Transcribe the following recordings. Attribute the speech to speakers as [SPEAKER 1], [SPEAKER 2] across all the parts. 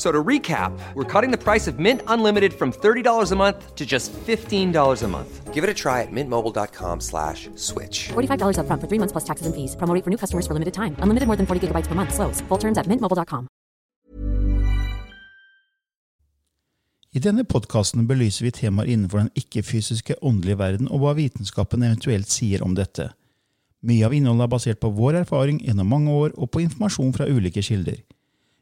[SPEAKER 1] So to recap, we're cutting the price of Mint Unlimited from $30 a month to just $15 a month. Give it a try at mintmobile.com slash switch.
[SPEAKER 2] $45 upfront for three months plus taxes and fees. Promo for new customers for limited time. Unlimited more than 40 gigabytes per month. Slows. Full terms at mintmobile.com.
[SPEAKER 3] I denne podcasten belyser vi temaer innenfor den ikke-fysiske åndelige verden, og hva vitenskapen eventuelt sier om dette. Mye av innholdet er basert på vår erfaring gjennom mange år og på informasjon fra ulike kilder.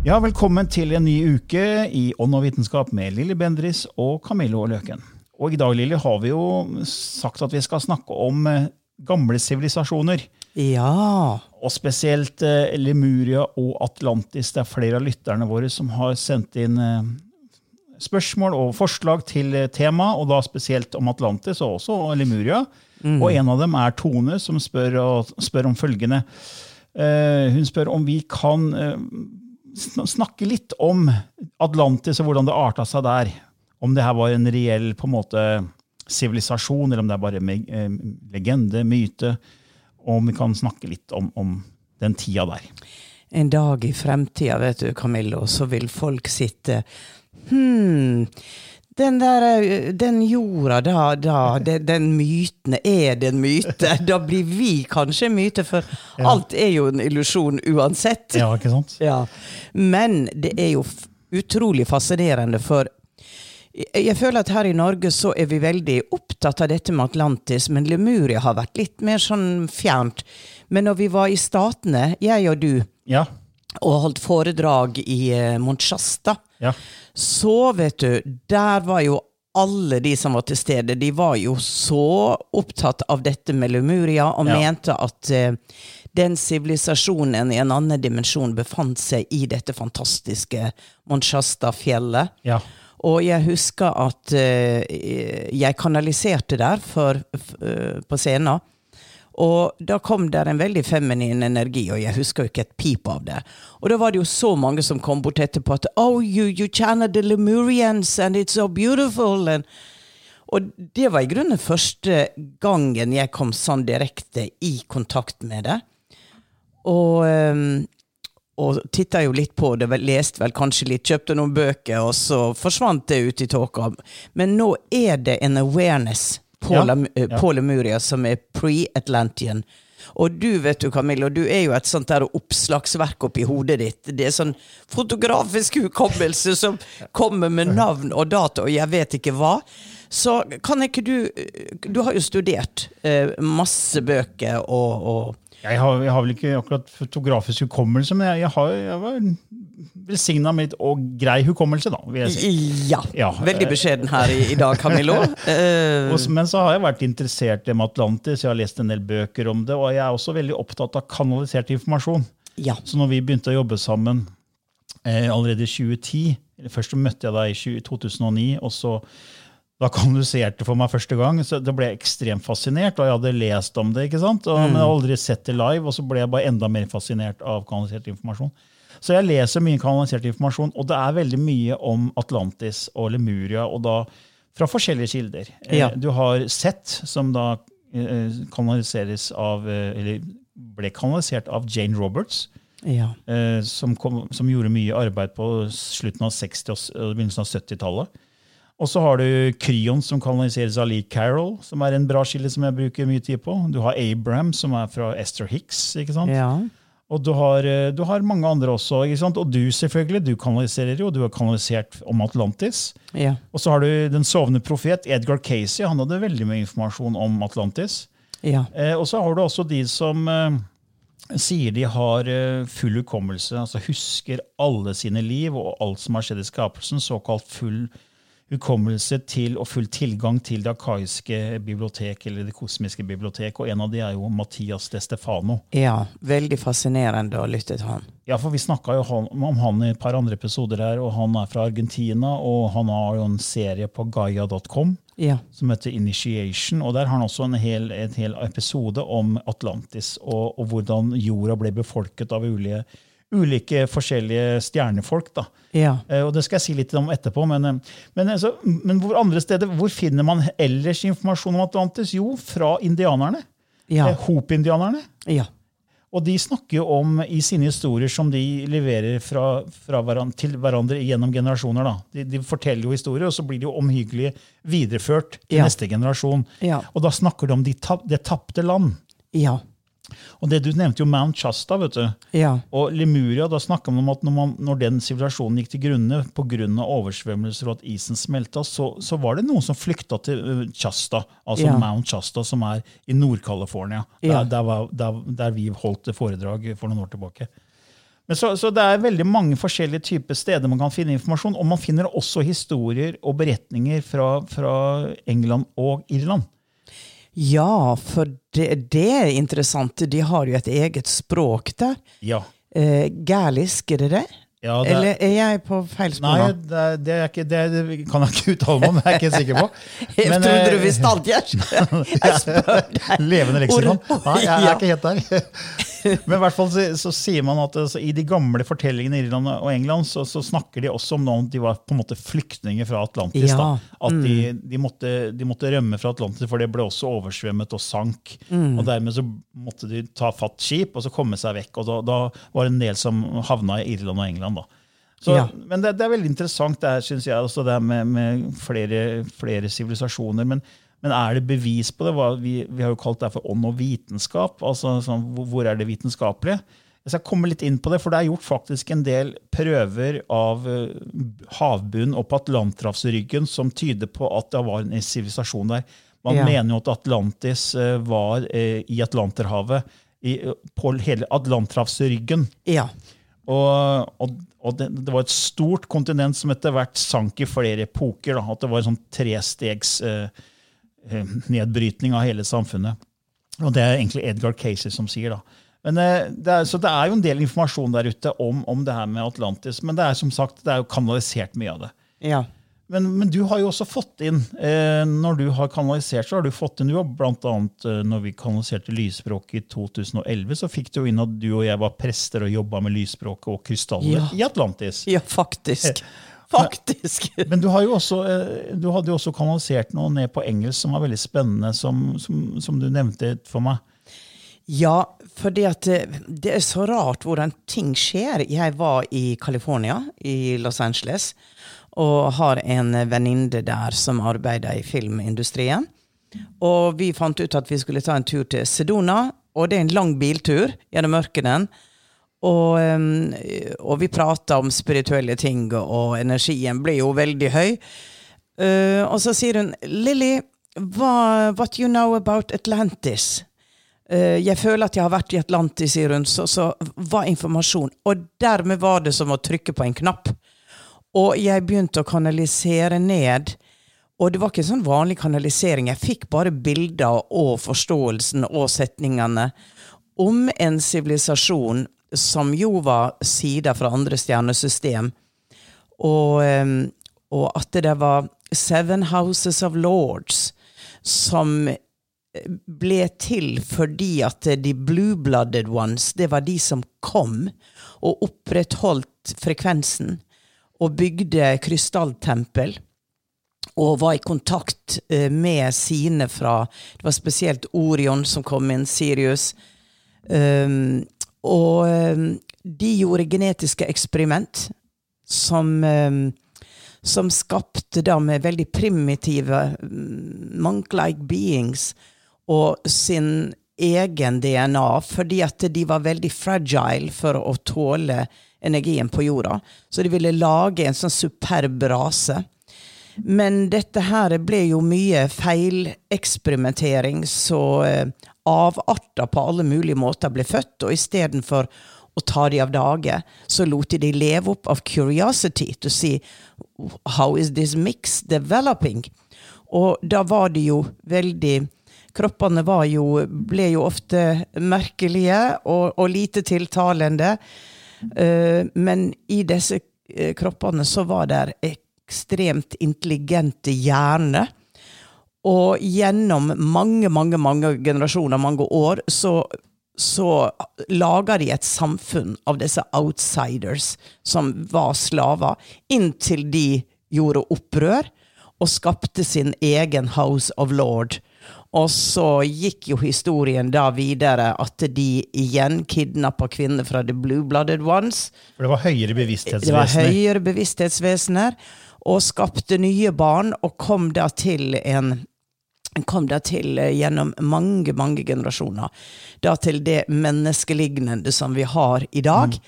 [SPEAKER 3] Ja, velkommen til en ny uke i Ånd og vitenskap med Lilly Bendris og Camillo Løken. Og i dag, Lilly, har vi jo sagt at vi skal snakke om eh, gamle sivilisasjoner.
[SPEAKER 4] Ja.
[SPEAKER 3] Og spesielt eh, Lemuria og Atlantis. Det er flere av lytterne våre som har sendt inn eh, spørsmål og forslag til tema, og da spesielt om Atlantis og også Lemuria. Og en av dem er Tone, som spør, og, spør om følgende. Hun spør om vi kan snakke litt om Atlantis og hvordan det arta seg der. Om det her var en reell på en måte sivilisasjon, eller om det er bare me- eh, legende, myte. Og om vi kan snakke litt om, om den tida der.
[SPEAKER 4] En dag i fremtida, vet du, Camillo, så vil folk sitte Hm, den der eh, Den jorda, da, da den, den myten, er det en myte? Da blir vi kanskje en myte, for alt er jo en illusjon uansett.
[SPEAKER 3] Ja, ikke sant?
[SPEAKER 4] Ja. Men det er jo utrolig fascinerende, for jeg føler at her i Norge så er vi veldig opptatt av dette med Atlantis, men Lemuria har vært litt mer sånn fjernt. Men når vi var i Statene, jeg og du,
[SPEAKER 3] Ja.
[SPEAKER 4] Og holdt foredrag i eh,
[SPEAKER 3] ja.
[SPEAKER 4] så vet du, der var jo alle de som var til stede, de var jo så opptatt av dette med Lemuria, og
[SPEAKER 3] Ja.
[SPEAKER 4] mente at eh, den sivilisasjonen i en annen dimensjon befant seg i dette fantastiske Mont Shasta-fjellet.
[SPEAKER 3] ja.
[SPEAKER 4] Og jeg husker at uh, jeg kanaliserte der for, eh, på scenen. Og da kom der en veldig feminin energi, og jeg husker jo ikke et pip av det. Og da var det jo så mange som kom bort etterpå at Oh, you, you channel the Lemurians, and it's so beautiful. And, og det var i grunnen første gangen jeg kom sånn direkte i kontakt med det. Og, ehm, og titta jo litt på det, leste vel kanskje litt, kjøpte noen bøker, og så forsvant det ut i tåka. Men nå er det en awareness
[SPEAKER 3] Ja,
[SPEAKER 4] eh,
[SPEAKER 3] ja.
[SPEAKER 4] Lemuria som er pre-Atlantian. Og du vet du, Camillo, du er jo et sånt der oppslagsverk oppi hodet ditt. Det er sånn fotografisk hukommelse som kommer med navn og data og jeg vet ikke hva. Så kan ikke du Du har jo studert eh, masse bøker og, og
[SPEAKER 3] Jeg har, jeg har vel ikke akkurat fotografisk hukommelse, men jeg, jeg har jeg var velsigna med litt og grei hukommelse, da. vil jeg si.
[SPEAKER 4] Ja.
[SPEAKER 3] Ja.
[SPEAKER 4] Veldig beskjeden her i, i dag, Camillo. Eh,
[SPEAKER 3] men så har jeg vært interessert i Atlantis, jeg har lest en del bøker om det, og jeg er også veldig opptatt av kanalisert informasjon.
[SPEAKER 4] ja.
[SPEAKER 3] Så når vi begynte å jobbe sammen eh, allerede i 2010 Først møtte jeg deg i 2009, og så da kanaliserte for meg første gang. så Da ble jeg ekstremt fascinert, og jeg hadde lest om det. ikke sant? Og, Men jeg hadde aldri sett det live, og så ble jeg bare enda mer fascinert av kanalisert informasjon. Så jeg leser mye kanalisert informasjon, og det er veldig mye om Atlantis og Lemuria, og da fra forskjellige kilder. Eh,
[SPEAKER 4] Ja.
[SPEAKER 3] Du har Sett, som da eh, kanaliseres av, eh, eller ble kanalisert av Jane Roberts
[SPEAKER 4] ja.
[SPEAKER 3] som, kom, som gjorde mye arbeid på slutten av 60- og begynnelsen av 70-tallet. Og så har du Kryon, som kanaliseres av Lee Carroll, som er en bra skille som jeg bruker mye tid på. Du har Abraham, som er fra Esther Hicks. ikke sant?
[SPEAKER 4] Ja.
[SPEAKER 3] Og du har, eh, du har mange andre også. Og du selvfølgelig, du kanaliserer jo, du har kanalisert om Atlantis.
[SPEAKER 4] Ja.
[SPEAKER 3] Og så har du den sovende profet, Edgar Casey. Han hadde veldig mye informasjon om Atlantis.
[SPEAKER 4] Ja.
[SPEAKER 3] Eh, og så har du også de som eh, sier de har eh, full hukommelse, altså husker alle sine liv og alt som har skjedd i skapelsen. Såkalt full hukommelse til og full tilgang til det akaiske bibliotek, eller det kosmiske bibliotek. Og en av de er jo Mathias de Stefano.
[SPEAKER 4] ja. Veldig fascinerende å lytte til han.
[SPEAKER 3] Ja, for Vi snakka jo om han i et par andre episoder her, og han er fra Argentina. Og han har jo en serie på gaia.com
[SPEAKER 4] Ja.
[SPEAKER 3] som heter Initiation. og Der har han også en hel, en hel episode om Atlantis og, og hvordan jorda ble befolket av ulike, ulike forskjellige stjernefolk. da.
[SPEAKER 4] Ja.
[SPEAKER 3] Eh, og Det skal jeg si litt om etterpå. Men, eh, men, altså, men hvor andre steder, hvor finner man ellers informasjon om Atlantis? Jo, fra indianerne.
[SPEAKER 4] Ja.
[SPEAKER 3] Hope-indianerne.
[SPEAKER 4] ja.
[SPEAKER 3] Og de snakker jo om i sine historier som de leverer fra, fra hverandre, til hverandre gjennom generasjoner. da. De, de forteller jo historier, og så blir de jo omhyggelig videreført til
[SPEAKER 4] Ja.
[SPEAKER 3] neste generasjon.
[SPEAKER 4] Ja.
[SPEAKER 3] Og da snakker de om de tap, det tapte land.
[SPEAKER 4] Ja.
[SPEAKER 3] Og det Du nevnte jo Mount Shasta. vet du.
[SPEAKER 4] Ja.
[SPEAKER 3] Og Lemuria, da snakka man om at når, man, når den sivilisasjonen gikk til grunne pga. oversvømmelser og at isen smelta, så, så var det noen som flykta til Shasta, altså
[SPEAKER 4] Ja.
[SPEAKER 3] Mount Shasta, som er i Nord-California.
[SPEAKER 4] Ja.
[SPEAKER 3] Der, der, der, der vi holdt foredrag for noen år tilbake. Men så, så det er veldig mange forskjellige typer steder man kan finne informasjon, og man finner også historier og beretninger fra, fra England og Irland.
[SPEAKER 4] Ja, for det, det er interessant. De har jo et eget språk der.
[SPEAKER 3] Ja.
[SPEAKER 4] Eh, Gælisk, er det det?
[SPEAKER 3] Ja, det er-
[SPEAKER 4] Eller er jeg på feil spor
[SPEAKER 3] Nei, det, det, ikke, det, kan jeg ikke uttale meg om. Det er jeg ikke sikker på.
[SPEAKER 4] Jeg
[SPEAKER 3] Men,
[SPEAKER 4] trodde
[SPEAKER 3] eh,
[SPEAKER 4] du visste alt, Gjert! Jeg spør deg.
[SPEAKER 3] Levende leksikon? Nei, jeg er ikke helt der. Men i hvert fall så, så sier man at altså, i de gamle fortellingene i Irland og England så, så snakker de også om noen de var på en måte flyktninger fra Atlantis.
[SPEAKER 4] Ja.
[SPEAKER 3] Da. At de, de, måtte, de måtte rømme fra Atlantis, for det ble også oversvømmet og sank.
[SPEAKER 4] Mm.
[SPEAKER 3] Og Dermed så måtte de ta fatt skip og så komme seg vekk. og Da, da var det en del som havna i Irland og England. da. Så,
[SPEAKER 4] Ja.
[SPEAKER 3] Men det, det er veldig interessant det her, synes jeg, også det her med, med flere sivilisasjoner. Men, men er det bevis på det? Vi, vi har jo kalt det for ånd og vitenskap. altså sånn, hvor, er det vitenskapelige? Jeg skal komme litt inn på det, for det er gjort faktisk en del prøver av eh, havbunnen og på Atlanterhavsryggen som tyder på at det var en sivilisasjon der. Man
[SPEAKER 4] Ja.
[SPEAKER 3] mener jo at Atlantis eh, var eh, i Atlanterhavet, i, på hele Atlanterhavsryggen.
[SPEAKER 4] Ja.
[SPEAKER 3] Og, og, og det, det var et stort kontinent som etter hvert sank i flere epoker. Da, at det var en sånn trestegs eh, nedbrytning av hele samfunnet. Og det er egentlig Edgar Casey som sier. da. Men, eh, det er, så det er jo en del informasjon der ute om, om det her med Atlantis, men det er som sagt, det er jo kanalisert mye av det.
[SPEAKER 4] Ja.
[SPEAKER 3] Men, men du har jo også fått inn, eh, når du har kanalisert, så har du fått inn, du har blant annet, eh, når vi kanaliserte lysspråk i 2011, så fikk du jo inn at du og jeg var prester og jobba med lysspråket og krystaller
[SPEAKER 4] Ja.
[SPEAKER 3] i Atlantis.
[SPEAKER 4] ja, faktisk. Faktisk.
[SPEAKER 3] Men du, har jo også, eh, du hadde jo også kanalisert noe ned på engelsk som var veldig spennende, som, som, som du nevnte for meg.
[SPEAKER 4] Ja, for det, det er så rart hvordan ting skjer. Jeg var i California, i Los Angeles, og har en venninne der som arbeider i filmindustrien. Og vi fant ut at vi skulle ta en tur til Sedona, og det er en lang biltur gjennom ørkenen. Og, um, og vi prata om spirituelle ting, og energien ble jo veldig høy. Uh, og så sier hun Lilly, what you know about Atlantis? Uh, jeg føler at jeg har vært i Atlantis, sier hun, så, så hva informasjon? Og dermed var det som å trykke på en knapp. Og jeg begynte å kanalisere ned. Og det var ikke sånn vanlig kanalisering. Jeg fikk bare bilder og forståelsen og setningene om en sivilisasjon som jo var sider fra andre stjernesystem. Og, og at det var Seven Houses of Lords som ble til fordi at de blue-blooded ones, det var de som kom og opprettholdt frekvensen og bygde krystalltempel. Og var i kontakt eh, med sine fra Det var spesielt Orion som kom inn, Sirius. Um, og um, de gjorde genetiske eksperiment som, um, som skapte da med veldig primitive mm, monk-like beings og sin egen DNA, fordi at de var veldig fragile for å tåle energien på jorda. Så de ville lage en sånn superb rase. Men dette her ble jo mye feileksperimentering, så eh, avarter på alle mulige måter ble født, og istedenfor å ta de av dage, så lot de de leve opp av curiosity to see how is this mix developing? Og da var det jo veldig Kroppene var jo, ble jo ofte merkelige og, og lite tiltalende. Uh, men i disse uh, kroppene så var det ekstremt intelligente hjerner. Og gjennom mange, mange mange generasjoner, mange år, så, så lager de et samfunn av disse outsiders som var slaver, inntil de gjorde opprør og skapte sin egen House of Lord. Og så gikk jo historien da videre at de igjen kidnappa kvinner fra The Blue-Blooded Ones.
[SPEAKER 3] For det var høyere
[SPEAKER 4] Det var høyere bevissthetsvesener, og skapte nye barn, og kom da til en kom da til eh, gjennom mange, mange generasjoner. Da til det menneskelignende som vi har i dag.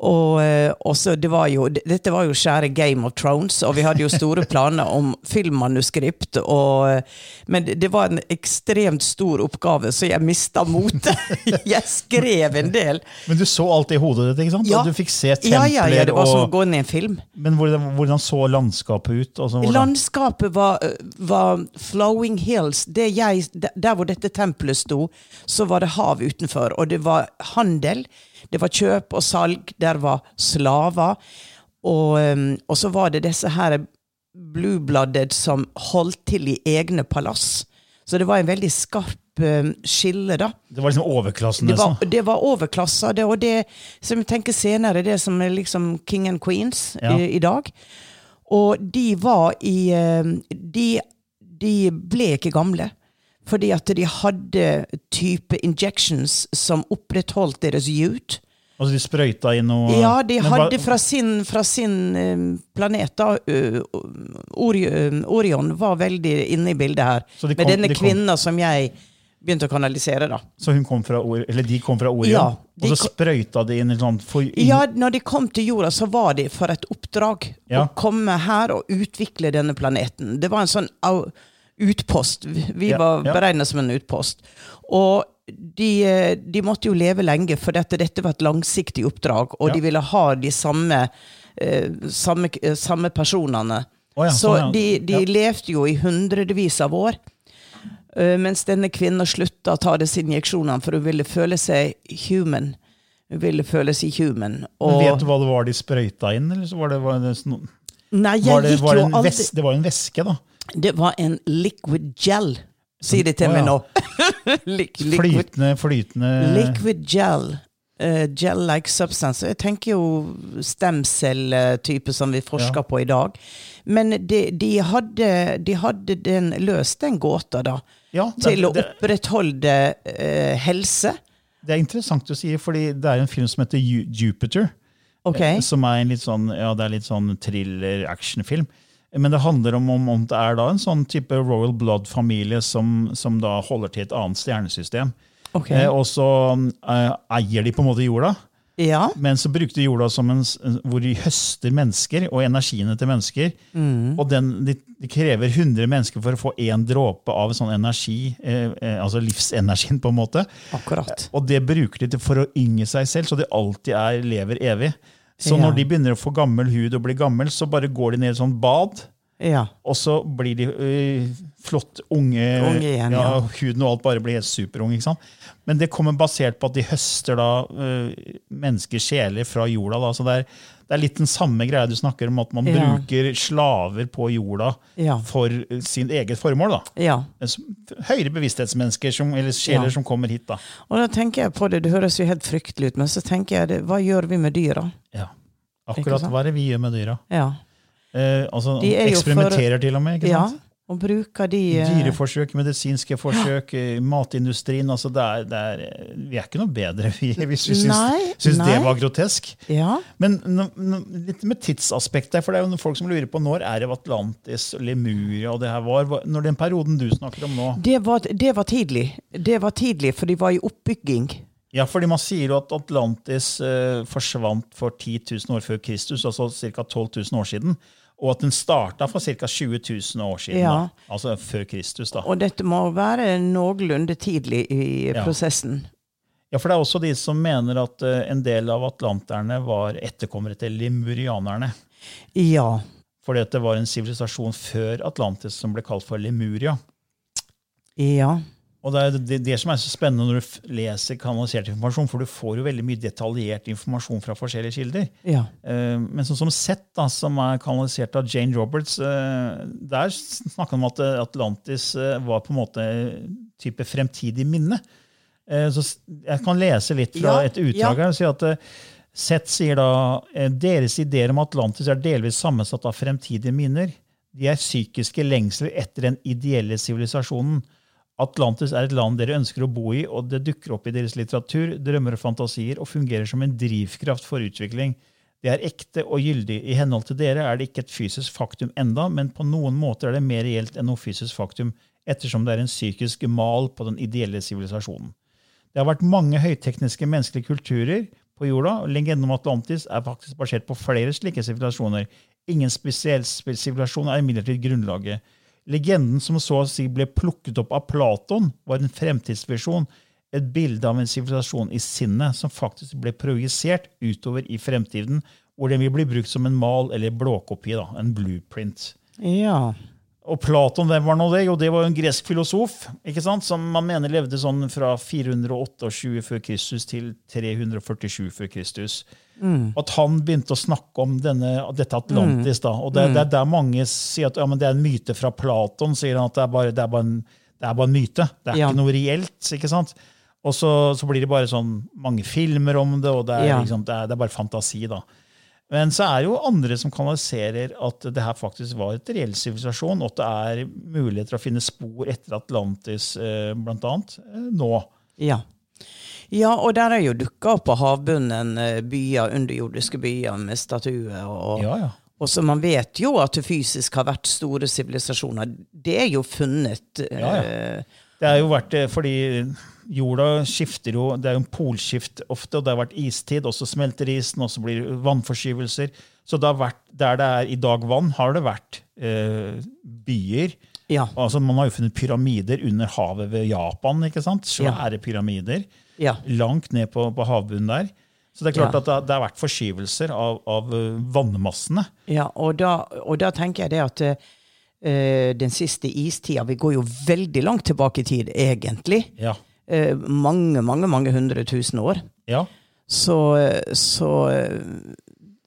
[SPEAKER 4] Og, eh, og så det var jo, dette var jo skjære Game of Thrones, og vi hadde jo store planer om filmmanuskript. Og, eh, men det- var en ekstremt stor oppgave, så jeg mista motet. Jeg skrev en del.
[SPEAKER 3] Men du så alt i hodet ditt, ikke sant?
[SPEAKER 4] Ja.
[SPEAKER 3] Og du fikk se templer
[SPEAKER 4] Ja, ja, ja, det var som å gå inn i en film.
[SPEAKER 3] Men hvordan, hvordan så landskapet ut? Altså,
[SPEAKER 4] Landskapet var, var flowing hills. Det jeg, der hvor dette tempelet sto, så var det hav utenfor. Og det var handel, det var kjøp og salg, der var slaver. Og, um, og så var det disse her blue-blooded som holdt til i egne palass. Så det var en veldig skarp um, skille, da.
[SPEAKER 3] det var liksom overklassen,
[SPEAKER 4] Det var, det var overklasser, det, og det som jeg tenker senere, det som er liksom king and queens
[SPEAKER 3] Ja.
[SPEAKER 4] i, i dag. Og de var i eh, de, de ble ikke gamle. Fordi at de hadde type injections som opprettholdt deres youth.
[SPEAKER 3] Altså, de sprøyta inn noe
[SPEAKER 4] Ja, de hadde fra sin, fra sin eh, planet da, Ori, ø, Orion var veldig inne i bildet her.
[SPEAKER 3] De
[SPEAKER 4] med denne
[SPEAKER 3] de
[SPEAKER 4] kvinna som jeg begynte å kanalisere, da.
[SPEAKER 3] Så hun kom fra, eller de kom fra Orion,
[SPEAKER 4] Ja,
[SPEAKER 3] og så sprøyta de inn sånn inn,
[SPEAKER 4] Ja, når de kom til jorda, så var de for et oppdrag.
[SPEAKER 3] Ja.
[SPEAKER 4] Å komme her og utvikle denne planeten. Det var en sånn au, utpost. Vi var
[SPEAKER 3] ja.
[SPEAKER 4] som en utpost. Og de, eh, de måtte jo leve lenge, for dette, dette var et langsiktig oppdrag. Og
[SPEAKER 3] Ja.
[SPEAKER 4] de ville ha de samme, eh, samme, eh, samme personene.
[SPEAKER 3] Oh ja,
[SPEAKER 4] så
[SPEAKER 3] sånn,
[SPEAKER 4] de, de
[SPEAKER 3] Ja.
[SPEAKER 4] levde jo i hundrevis av år. Uh, mens denne kvinnen slutta å ta disse injeksjonene, for hun ville føle seg human. Hun ville føle seg human.
[SPEAKER 3] Men Vet du hva det var de sprøyta inn, eller så var det, var det, sånn-
[SPEAKER 4] nei,
[SPEAKER 3] var det, var det, en ves, det var en væske, da?
[SPEAKER 4] Det var en liquid gel. Si det til
[SPEAKER 3] Å,
[SPEAKER 4] meg nå. Li- liquid,
[SPEAKER 3] Flytende, flytende
[SPEAKER 4] liquid gel. Uh, Gel-like substance. Jeg tenker jo stemcell-type som vi forsker
[SPEAKER 3] Ja.
[SPEAKER 4] på i dag. Men de, de, hadde, de hadde den, løst den gåta, da.
[SPEAKER 3] Ja, det-
[SPEAKER 4] til å
[SPEAKER 3] det-
[SPEAKER 4] opprettholde uh, helse.
[SPEAKER 3] Det er interessant å si, fordi det er en film som heter Jupiter.
[SPEAKER 4] Okay.
[SPEAKER 3] eh, Som er en litt sånn, ja, det er litt sånn thriller-actionfilm. Men det handler om, om, om det er da en sånn type Royal Blood-familie som, som da holder til et annet stjernesystem.
[SPEAKER 4] Okay.
[SPEAKER 3] Eh, og så eh, eier de på en måte jorda,
[SPEAKER 4] Ja.
[SPEAKER 3] men så bruker de jorda som en, hvor de høster mennesker og energiene til mennesker.
[SPEAKER 4] Mm.
[SPEAKER 3] Og den, de, de krever 100 mennesker for å få én dråpe av sånn energi, eh, eh, altså livsenergien, på en måte.
[SPEAKER 4] Akkurat.
[SPEAKER 3] Og det bruker de for å ynge seg selv, så de alltid er, lever evig. Så
[SPEAKER 4] Ja.
[SPEAKER 3] når de begynner å få gammel hud og bli gammel, så bare går de ned i et sånt bad.
[SPEAKER 4] Ja.
[SPEAKER 3] Og så blir de ø, flott unge,
[SPEAKER 4] Unge igjen, ja.
[SPEAKER 3] Huden og alt bare blir helt superung. ikke sant? Men det kommer basert på at de høster da ø, menneskers sjeler fra jorda. da, så det er, det er litt den samme greia du snakker om, at man
[SPEAKER 4] Ja.
[SPEAKER 3] bruker slaver på jorda
[SPEAKER 4] Ja.
[SPEAKER 3] for sin eget formål. da.
[SPEAKER 4] ja.
[SPEAKER 3] Høyere bevissthetsmennesker, som, eller sjeler
[SPEAKER 4] Ja.
[SPEAKER 3] som kommer hit. da.
[SPEAKER 4] Og da tenker jeg på det, det høres jo helt fryktelig ut, men så tenker jeg, det, hva gjør vi med dyra?
[SPEAKER 3] Ja. Akkurat hva er det vi gjør med dyra?
[SPEAKER 4] Ja.
[SPEAKER 3] Eh, altså,
[SPEAKER 4] De er jo for-
[SPEAKER 3] eksperimenterer til og med. ikke
[SPEAKER 4] Ja,
[SPEAKER 3] sant?
[SPEAKER 4] Og bruker de eh,
[SPEAKER 3] Dyreforsøk, medisinske forsøk, ja. matindustrien. altså det er, det er, Vi er ikke noe bedre vi, hvis vi syns, syns det var grotesk.
[SPEAKER 4] Ja.
[SPEAKER 3] Men litt med tidsaspektet, for det er jo folk som lurer på når er det Atlantis, Lemuria og det her var. Når den perioden du snakker om nå
[SPEAKER 4] Det var, det var tidlig. Det var tidlig, for de var i oppbygging.
[SPEAKER 3] Ja, fordi man sier jo at Atlantis eh, forsvant for 10 000 år før Kristus, altså ca. 12 000 år siden. Og at den starta for ca. 20 000 år siden,
[SPEAKER 4] Ja.
[SPEAKER 3] da. altså før Kristus. da.
[SPEAKER 4] Og dette må være noenlunde tidlig i
[SPEAKER 3] Ja.
[SPEAKER 4] prosessen.
[SPEAKER 3] Ja, for det er også de som mener at eh, en del av atlanterne var etterkommere til lemurianerne.
[SPEAKER 4] Ja.
[SPEAKER 3] Fordi at det var en sivilisasjon før Atlantis som ble kalt for Lemuria.
[SPEAKER 4] Ja.
[SPEAKER 3] Og det er det, det som er så spennende når du leser kanalisert informasjon, for du får jo veldig mye detaljert informasjon fra forskjellige kilder.
[SPEAKER 4] Ja.
[SPEAKER 3] Uh, Men sånn som Sett, da, som er kanalisert av Jane Roberts, uh, der snakker han om at eh, Atlantis uh, var på en måte type fremtidig minne. Så jeg kan lese litt fra
[SPEAKER 4] Ja,
[SPEAKER 3] et utdrag her. si at Sett sier da deres ideer om Atlantis er delvis sammensatt av fremtidige minner. De er psykiske lengsler etter den ideelle sivilisasjonen. Atlantis er et land dere ønsker å bo i, og det dukker opp i deres litteratur, drømmer og fantasier og fungerer som en drivkraft for utvikling. Det er ekte og gyldig. I henhold til dere er det ikke et fysisk faktum enda, men på noen måter er det mer reelt enn noe fysisk faktum, ettersom det er en psykisk mal på den ideelle sivilisasjonen. Det har vært mange høytekniske menneskelige kulturer på jorda, og legenden om Atlantis er faktisk basert på flere slike sivilisasjoner. Ingen spesiell sivilisasjon er imidlertid grunnlaget. Legenden som så å si ble plukket opp av Platon, var en fremtidsvisjon, et bilde av en sivilisasjon i sinnet som faktisk ble projisert utover i fremtiden, hvor den vil bli brukt som en mal eller blåkopi, da, en blueprint.
[SPEAKER 4] Ja.
[SPEAKER 3] Og Platon, hvem var nå det? Jo, det var jo en gresk filosof ikke sant? som man mener levde sånn fra 428 før Kristus til 347 før Kristus. At han begynte å snakke om denne, dette Atlantis. da, og Det, det er der mange sier at ja, men det er en myte fra Platon. sier han at Det er bare, det er bare, en, det er bare en myte. Det er
[SPEAKER 4] Ja.
[SPEAKER 3] ikke noe reelt. ikke sant? Og så, så blir det bare sånn mange filmer om det, og det er,
[SPEAKER 4] Ja.
[SPEAKER 3] liksom, det er, det er bare fantasi. da. Men så er det jo andre som kanaliserer at det her faktisk var et reell sivilisasjon, og at det er muligheter å finne spor etter Atlantis, eh, blant annet, eh, nå.
[SPEAKER 4] Ja. Ja, og der er jo dukka opp på havbunnen eh, byer, underjordiske byer med statuer. Og,
[SPEAKER 3] Ja, ja.
[SPEAKER 4] og så man vet jo at det fysisk har vært store sivilisasjoner. Det er jo funnet.
[SPEAKER 3] Ja, ja.
[SPEAKER 4] eh,
[SPEAKER 3] Det er jo vært eh, fordi jorda skifter jo, det er jo en polskift ofte, og det har vært istid, og så smelter isen, og så blir det vannforskyvelser. Så det har vært, der det er i dag vann, har det vært eh, byer.
[SPEAKER 4] Ja.
[SPEAKER 3] Altså, man har jo funnet pyramider under havet ved Japan. ikke sant? Svære pyramider.
[SPEAKER 4] Ja.
[SPEAKER 3] Langt ned på, på havbunnen der. Så det er klart
[SPEAKER 4] Ja.
[SPEAKER 3] at det, har- vært forskyvelser av, av eh, vannmassene.
[SPEAKER 4] Ja, og da, og da tenker jeg det at uh, den siste istida Vi går jo veldig langt tilbake i tid, egentlig.
[SPEAKER 3] Ja.
[SPEAKER 4] Uh, mange, mange mange hundre tusen år.
[SPEAKER 3] ja.
[SPEAKER 4] Så, så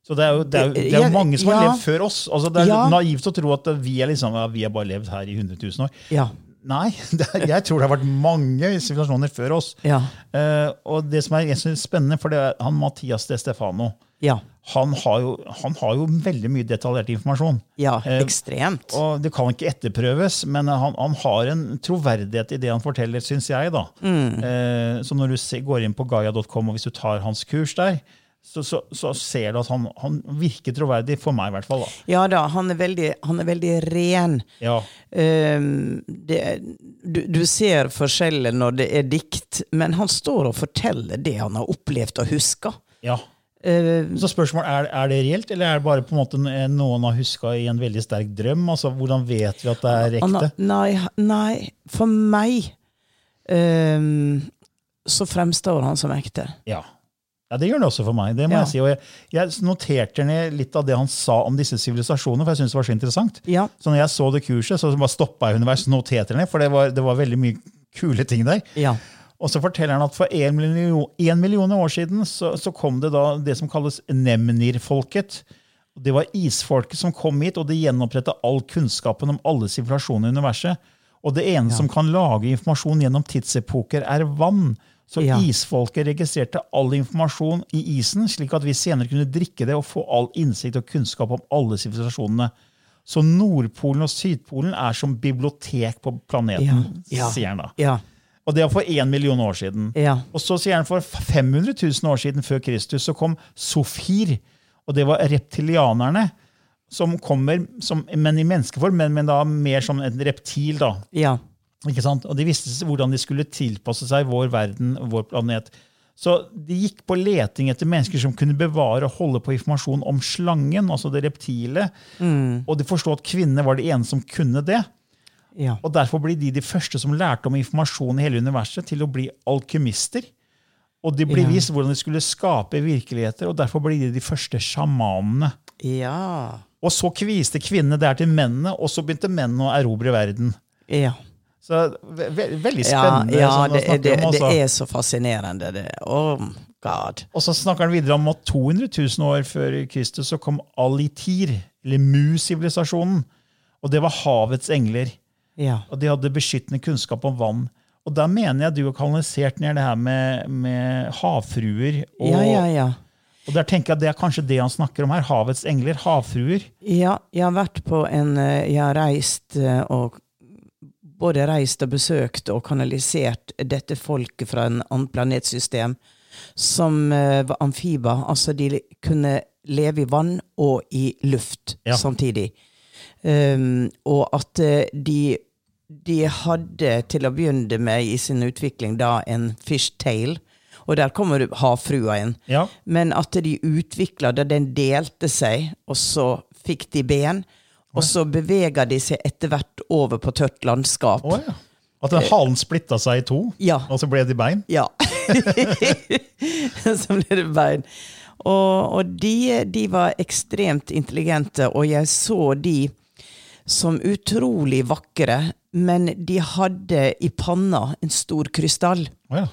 [SPEAKER 3] Så det er jo, det er jo, det er jo
[SPEAKER 4] Ja,
[SPEAKER 3] mange som har
[SPEAKER 4] ja.
[SPEAKER 3] levd før oss. Altså, det er
[SPEAKER 4] Ja.
[SPEAKER 3] naivt å tro at vi liksom, ja, vi har bare levd her i 100 000 år. Nei, det er, jeg tror det har vært mange sivilisasjoner før oss.
[SPEAKER 4] Ja.
[SPEAKER 3] Uh, og det som er, er spennende, for det er han Mathias de Stefano
[SPEAKER 4] Ja.
[SPEAKER 3] han har, jo, han har jo veldig mye detaljert informasjon.
[SPEAKER 4] Ja,
[SPEAKER 3] ekstremt.
[SPEAKER 4] ekstremt.
[SPEAKER 3] Og det kan ikke etterprøves, men han, han har en troverdighet i det han forteller, syns jeg. da.
[SPEAKER 4] Mm.
[SPEAKER 3] Uh, så når du går inn på gaia.com, og hvis du tar hans kurs der, så, så, så ser du at han, han virker troverdig, for meg i hvert fall. da.
[SPEAKER 4] Ja da, han er veldig, han er veldig ren.
[SPEAKER 3] Ja,
[SPEAKER 4] Um, det, du, du ser forskjellen når det er dikt, men han står og forteller det han har opplevd og huska.
[SPEAKER 3] ja.
[SPEAKER 4] Ehm,
[SPEAKER 3] Så spørsmålet er, er det reelt, eller er det bare på en måte noen har huska i en veldig sterk drøm? Altså, Hvordan vet vi at det er ekte?
[SPEAKER 4] nei, nei, for meg um, så fremstår han som ekte.
[SPEAKER 3] Ja. Ja, det gjør det også for meg. det må
[SPEAKER 4] Ja.
[SPEAKER 3] Jeg si. Og jeg, jeg noterte ned litt av det han sa om disse sivilisasjonene, for jeg syntes det var så interessant.
[SPEAKER 4] Ja.
[SPEAKER 3] Så når jeg så det kurset, så bare stoppa jeg underveis og noterte ned, for det var, det var veldig mye kule ting der.
[SPEAKER 4] Ja.
[SPEAKER 3] Og så forteller han at for en million, million år siden så, så kom det da det som kalles Nemnir-folket. Det var isfolket som kom hit, og det gjenoppretta all kunnskapen om alle sivilisasjoner i universet. Og det ene som kan lage informasjon gjennom tidsepoker, er vann. Så
[SPEAKER 4] Ja.
[SPEAKER 3] isfolket registrerte all informasjon i isen, slik at vi senere kunne drikke det og få all innsikt og kunnskap om alle sivilisasjonene. Så Nordpolen og Sydpolen er som bibliotek på planeten,
[SPEAKER 4] Ja, ja.
[SPEAKER 3] sier han da.
[SPEAKER 4] Ja.
[SPEAKER 3] Og det var for én million år siden.
[SPEAKER 4] Ja.
[SPEAKER 3] Og så sier han for 500 000 år siden før Kristus så kom Sofir. Og det var reptilianerne som kommer, som, men i menneskeform, men, men da mer som et reptil. da. Ikke sant? Og de visste hvordan de skulle tilpasse seg vår verden, vår planet. Så de gikk på leting etter mennesker som kunne bevare og holde på informasjon om slangen, altså det reptile. Og de forstod at kvinnene var de eneste som kunne det.
[SPEAKER 4] Ja.
[SPEAKER 3] Og Derfor blir de de første som lærte om informasjon i hele universet, til å bli alkymister. Og de blir
[SPEAKER 4] Ja.
[SPEAKER 3] vist hvordan de skulle skape virkeligheter, og derfor blir de de første sjamanene.
[SPEAKER 4] Ja.
[SPEAKER 3] Og så kviste kvinnene der til mennene, og så begynte mennene å erobre verden.
[SPEAKER 4] Ja.
[SPEAKER 3] Så ve ve veldig spennende.
[SPEAKER 4] ja
[SPEAKER 3] sånn
[SPEAKER 4] det, det,
[SPEAKER 3] om,
[SPEAKER 4] det er så fascinerende. Det. Oh god.
[SPEAKER 3] Og så snakker han videre om at 200 000 år før Kristus så kom Alitir, eller Mu-sivilisasjonen. Og det var havets engler.
[SPEAKER 4] Ja.
[SPEAKER 3] Og de hadde beskyttende kunnskap om vann. Og da mener jeg du har kanalisert ned det her med, med havfruer. Og,
[SPEAKER 4] ja, ja, ja.
[SPEAKER 3] og der tenker jeg at det er kanskje det han snakker om her. Havets engler. Havfruer.
[SPEAKER 4] Ja, jeg har vært på en eh, Jeg har reist eh, og både reist og besøkt og kanalisert dette folket fra en annet planetsystem som eh, var amfiber. Altså de kunne leve i vann og i luft
[SPEAKER 3] Ja.
[SPEAKER 4] samtidig. Um, og at eh, de, de hadde til å begynne med i sin utvikling da en fishtail. Og der kommer du- havfrua inn.
[SPEAKER 3] Ja.
[SPEAKER 4] Men at de utvikla da den delte seg, og så fikk de ben. Og så beveger de seg etter hvert over på tørt landskap.
[SPEAKER 3] Oh, ja. At den halen splitta seg i to,
[SPEAKER 4] Ja.
[SPEAKER 3] og så ble de bein?
[SPEAKER 4] Ja. så ble det bein. Og, og de, de var ekstremt intelligente, og jeg så de som utrolig vakre, men de hadde i panna en stor krystall.
[SPEAKER 3] Oh, ja.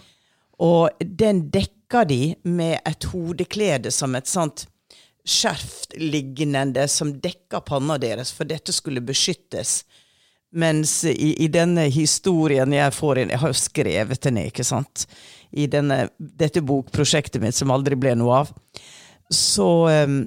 [SPEAKER 4] Og den dekka de med et hodeklede som et sånt skjerf-lignende som dekka panna deres, for dette skulle beskyttes. Mens i, i denne historien jeg får inn Jeg har jo skrevet den ikke sant? I denne, dette bokprosjektet mitt som aldri ble noe av. Så em,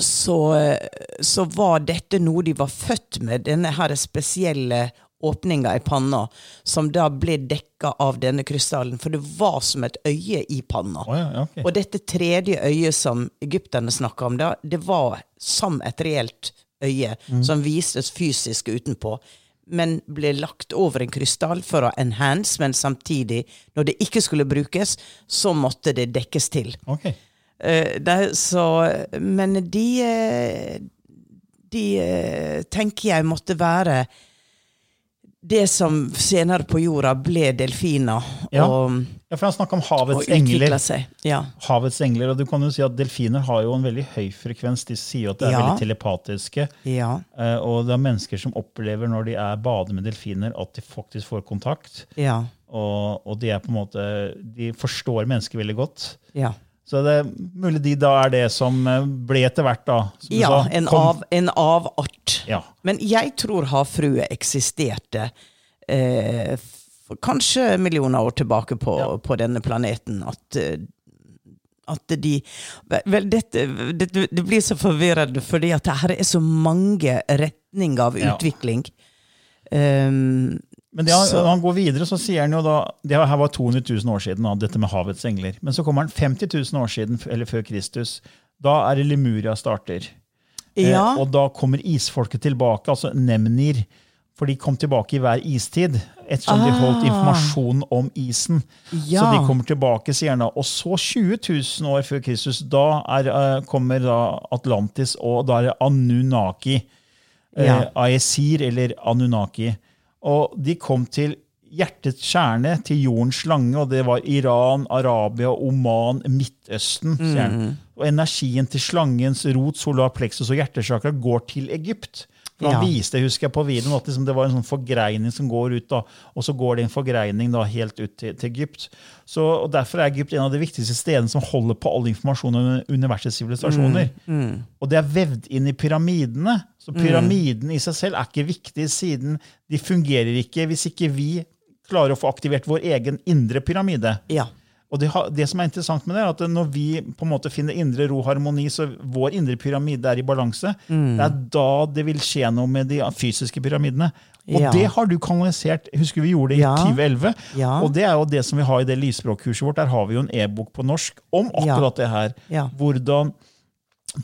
[SPEAKER 4] så, eh, så var dette noe de var født med, denne her spesielle åpninga i panna, som da ble dekka av denne krystallen. For det var som et øye i panna.
[SPEAKER 3] Oh, ja, okay.
[SPEAKER 4] Og dette tredje øyet som egypterne snakka om, da, det var som et reelt øye, som vistes fysisk utenpå. Men ble lagt over en krystall for å enhance, men samtidig, når det ikke skulle brukes, så måtte det dekkes til.
[SPEAKER 3] Okay.
[SPEAKER 4] Uh, det, så, men de eh, De eh, tenker jeg måtte være det som senere på jorda ble delfiner.
[SPEAKER 3] Ja.
[SPEAKER 4] Og,
[SPEAKER 3] Ja, for han snakka om havets engler.
[SPEAKER 4] seg. Ja.
[SPEAKER 3] Havets engler, og du kan jo si at Delfiner har jo en veldig høy frekvens. De sier jo at de er
[SPEAKER 4] Ja.
[SPEAKER 3] veldig telepatiske.
[SPEAKER 4] Ja.
[SPEAKER 3] eh, Og det er mennesker som opplever når de er bader med delfiner, at de faktisk får kontakt.
[SPEAKER 4] Ja.
[SPEAKER 3] Og, og de er på en måte, de forstår mennesker veldig godt.
[SPEAKER 4] Ja.
[SPEAKER 3] Så det er mulig de da er det som eh, ble etter hvert, da. Som du
[SPEAKER 4] ja
[SPEAKER 3] sa,
[SPEAKER 4] en, av, en avart.
[SPEAKER 3] Ja.
[SPEAKER 4] Men jeg tror havfrue eksisterte eh, kanskje millioner år tilbake på,
[SPEAKER 3] Ja.
[SPEAKER 4] på denne planeten. At, eh, at de Vel, dette, det, det blir så forvirrende, fordi at det her er så mange retninger av
[SPEAKER 3] Ja.
[SPEAKER 4] utvikling. Um,
[SPEAKER 3] Men det, han,
[SPEAKER 4] Så-
[SPEAKER 3] han går videre, så sier han jo da Det her var 200 000 år siden, da, dette med havets engler. Men så kommer han 50 000 år siden, eller før Kristus. Da er det Lemuria starter.
[SPEAKER 4] ja.
[SPEAKER 3] Eh, og da kommer isfolket tilbake, altså Nemnir. For de kom tilbake i hver istid, ettersom de holdt informasjon om isen. Ja. Så
[SPEAKER 4] Ah.
[SPEAKER 3] De kommer tilbake, sier han da. Og så 20 000 år før Kristus, da er, eh, kommer da Atlantis, og da er det Anunnaki. Eh,
[SPEAKER 4] Ja.
[SPEAKER 3] Aesir, eller Anunnaki. Og de kom til hjertets kjerne, til jordens slange, og det var Iran, Arabia, Oman, Midtøsten. Mm. Og energien til slangens rot, solar plexus og hjertesjakra går til Egypt. Han
[SPEAKER 4] Ja.
[SPEAKER 3] viste husker jeg på videoen, at liksom det var en sånn forgreining som går ut, da, og så går det en forgreining da helt ut til, til Egypt. Så, og Derfor er Egypt en av de viktigste stedene som holder på all informasjon om universets sivilisasjoner. Og det er vevd inn i pyramidene. Så pyramiden i seg selv er ikke viktig, siden de fungerer ikke hvis ikke vi klarer å få aktivert vår egen indre pyramide.
[SPEAKER 4] ja.
[SPEAKER 3] Og det, det som er interessant med det, er at når vi på en måte finner indre ro og harmoni, så vår indre pyramide er i balanse,
[SPEAKER 4] Mm.
[SPEAKER 3] det er da det vil skje noe med de fysiske pyramidene. Og
[SPEAKER 4] Ja.
[SPEAKER 3] det har du kanalisert. Husker vi gjorde det i
[SPEAKER 4] Ja.
[SPEAKER 3] 2011?
[SPEAKER 4] Ja.
[SPEAKER 3] Og det er jo det som vi har i det lysspråkkurset vårt. Der har vi jo en e-bok på norsk om akkurat det her. Hvordan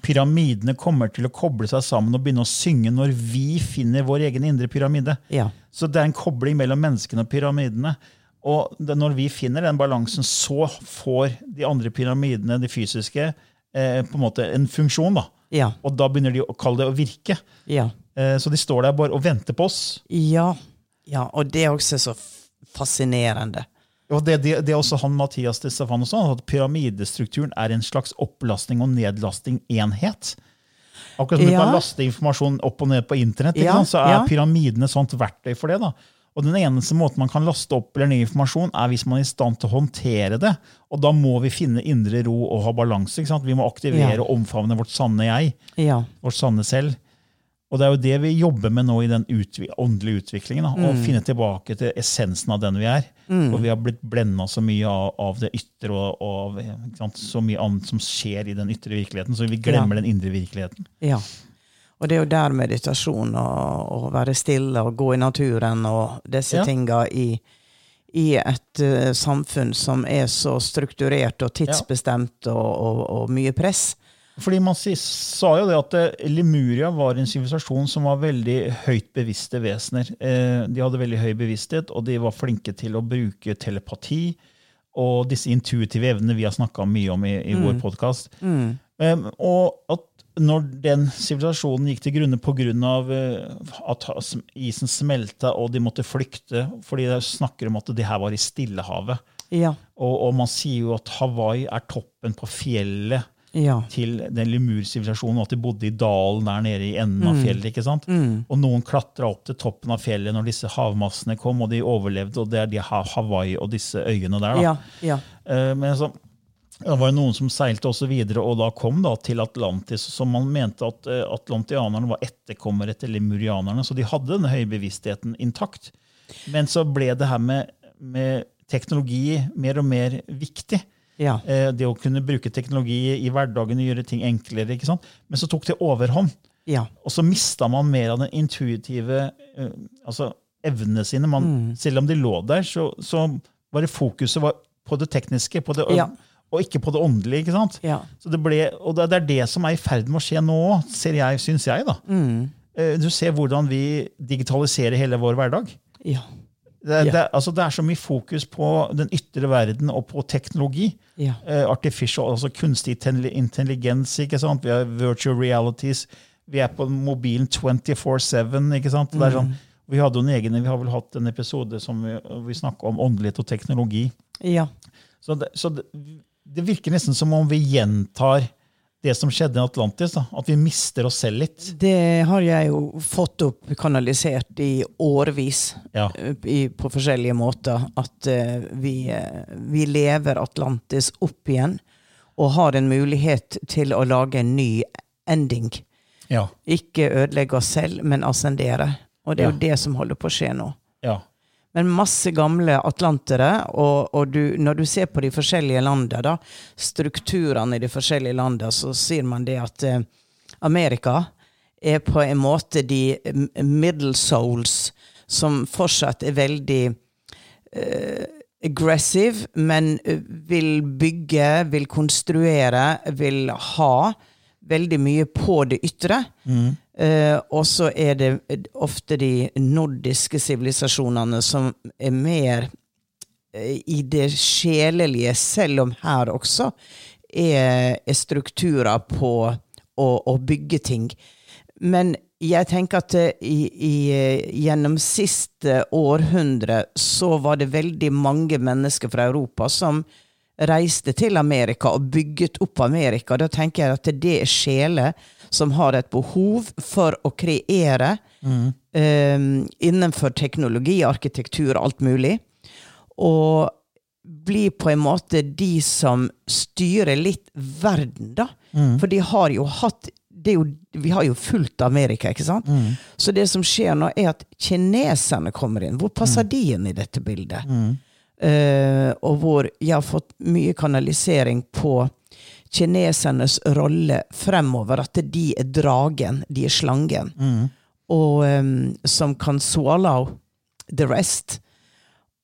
[SPEAKER 3] pyramidene kommer til å koble seg sammen og begynne å synge når vi finner vår egen indre pyramide.
[SPEAKER 4] Ja.
[SPEAKER 3] Så det er en kobling mellom menneskene og pyramidene. Og det, når vi finner den balansen, så får de andre pyramidene, de fysiske, eh, på en måte en funksjon. da.
[SPEAKER 4] Ja.
[SPEAKER 3] Og da begynner de å kalle det å virke.
[SPEAKER 4] Ja.
[SPEAKER 3] Eh, så de står der bare og venter på oss.
[SPEAKER 4] Ja. ja. Og det er også så fascinerende.
[SPEAKER 3] Og det, det, det er også han Mathias de Stefano sa, at pyramidestrukturen er en slags opplastning og nedlasting-enhet. Akkurat som du kan laste informasjon opp og ned på internett,
[SPEAKER 4] Ja,
[SPEAKER 3] så er
[SPEAKER 4] ja.
[SPEAKER 3] pyramiden et sånt verktøy for det. da. Og Den eneste måten man kan laste opp eller ned informasjon, er hvis man er i stand til å håndtere det. Og da må vi finne indre ro og ha balanse. Vi må aktivere
[SPEAKER 4] Ja.
[SPEAKER 3] og omfavne vårt sanne jeg,
[SPEAKER 4] Ja.
[SPEAKER 3] vårt sanne selv. Og det er jo det vi jobber med nå i den utvi åndelige utviklingen. Da, Å finne tilbake til essensen av den vi er. Og vi har blitt blenda så mye av, av det ytre og, og sant, så mye annet som skjer i den ytre virkeligheten, så vi glemmer den indre virkeligheten.
[SPEAKER 4] Ja. Og det er jo der meditasjon og, å være stille og gå i naturen og disse
[SPEAKER 3] Ja.
[SPEAKER 4] tinga i, i et uh, samfunn som er så strukturert og tidsbestemt og, og, og mye press.
[SPEAKER 3] Fordi man sa jo det at eh, Lemuria var en sivilisasjon som var veldig høyt bevisste vesener. Eh, De hadde veldig høy bevissthet, og de var flinke til å bruke telepati og disse intuitive evnene vi har snakka mye om i, i vår podkast. Og at når den sivilisasjonen gikk til grunne pga. at isen smelta og de måtte flykte fordi de snakker om at det her var i Stillehavet.
[SPEAKER 4] Ja.
[SPEAKER 3] Og, og man sier jo at Hawaii er toppen på fjellet
[SPEAKER 4] Ja.
[SPEAKER 3] til den lemursivilisasjonen, og at de bodde i dalen der nede i enden av fjellet. ikke sant? Og noen klatra opp til toppen av fjellet når disse havmassene kom, og de overlevde, og det er de Hawaii og disse øyene der. da.
[SPEAKER 4] Ja. Ja.
[SPEAKER 3] Eh, Men så, det var noen som seilte også videre, og da kom da til Atlantis, som man mente at eh, atlantianerne var etterkommere til lemurianerne, så de hadde denne høye bevisstheten intakt. Men så ble det her med, med teknologi mer og mer viktig.
[SPEAKER 4] Ja.
[SPEAKER 3] Eh, Det å kunne bruke teknologi i hverdagen og gjøre ting enklere. ikke sant? Men så tok det overhånd.
[SPEAKER 4] Ja.
[SPEAKER 3] Og så mista man mer av den intuitive eh, altså evnene sine. Man, Selv om de lå der, så, så var det fokuset var på det tekniske på det,
[SPEAKER 4] Ja.
[SPEAKER 3] Og ikke på det åndelige. ikke sant?
[SPEAKER 4] Ja.
[SPEAKER 3] Så det ble, og det er det som er i ferd med å skje nå òg, syns jeg. da. Mm. Du ser hvordan vi digitaliserer hele vår hverdag.
[SPEAKER 4] Ja.
[SPEAKER 3] Det, det, altså det er så mye fokus på den ytre verden og på teknologi.
[SPEAKER 4] Ja.
[SPEAKER 3] Eh, artificial, altså kunstig intelligens. ikke sant? Vi har virtual realities. Vi er på mobilen 24-7. ikke sant? Det er sånn, vi hadde jo en egen, vi har vel hatt en episode som vi, vi snakka om åndelighet og teknologi.
[SPEAKER 4] ja.
[SPEAKER 3] Så, det, så det, det virker nesten som om vi gjentar det som skjedde i Atlantis. Da. At vi mister oss selv litt.
[SPEAKER 4] Det har jeg jo fått opp kanalisert i årevis
[SPEAKER 3] Ja.
[SPEAKER 4] eh, i, på forskjellige måter. At uh, vi, eh, vi lever Atlantis opp igjen og har en mulighet til å lage en ny ending.
[SPEAKER 3] Ja.
[SPEAKER 4] Ikke ødelegge oss selv, men ascendere. Og det er
[SPEAKER 3] Ja.
[SPEAKER 4] jo det som holder på å skje nå.
[SPEAKER 3] ja.
[SPEAKER 4] Men masse gamle atlantere, og, og du, når du ser på de forskjellige landene, da, strukturene i de forskjellige landene, så sier man det at eh, Amerika er på en måte de middle souls som fortsatt er veldig eh, aggressive, men eh, vil bygge, vil konstruere, vil ha veldig mye på det ytre. Eh, og så er det ofte de nordiske sivilisasjonene som er mer eh, i det sjelelige, selv om her også er, er strukturer på å, å bygge ting. Men jeg tenker at eh, i, i, gjennom siste århundre så var det veldig mange mennesker fra Europa som reiste til Amerika og bygget opp Amerika. Da tenker jeg at det er sjeler som har et behov for å kreere eh, innenfor teknologi, arkitektur, alt mulig. Og bli på en måte de som styrer litt verden, da. For de har jo hatt det jo, Vi har jo fulgt Amerika, ikke sant? Så det som skjer nå, er at kineserne kommer inn. Hvor passer de inn i dette bildet? eh, og hvor jeg har fått mye kanalisering på kinesernes rolle fremover. At de er dragen, de er slangen, og um, som kan swallow the rest.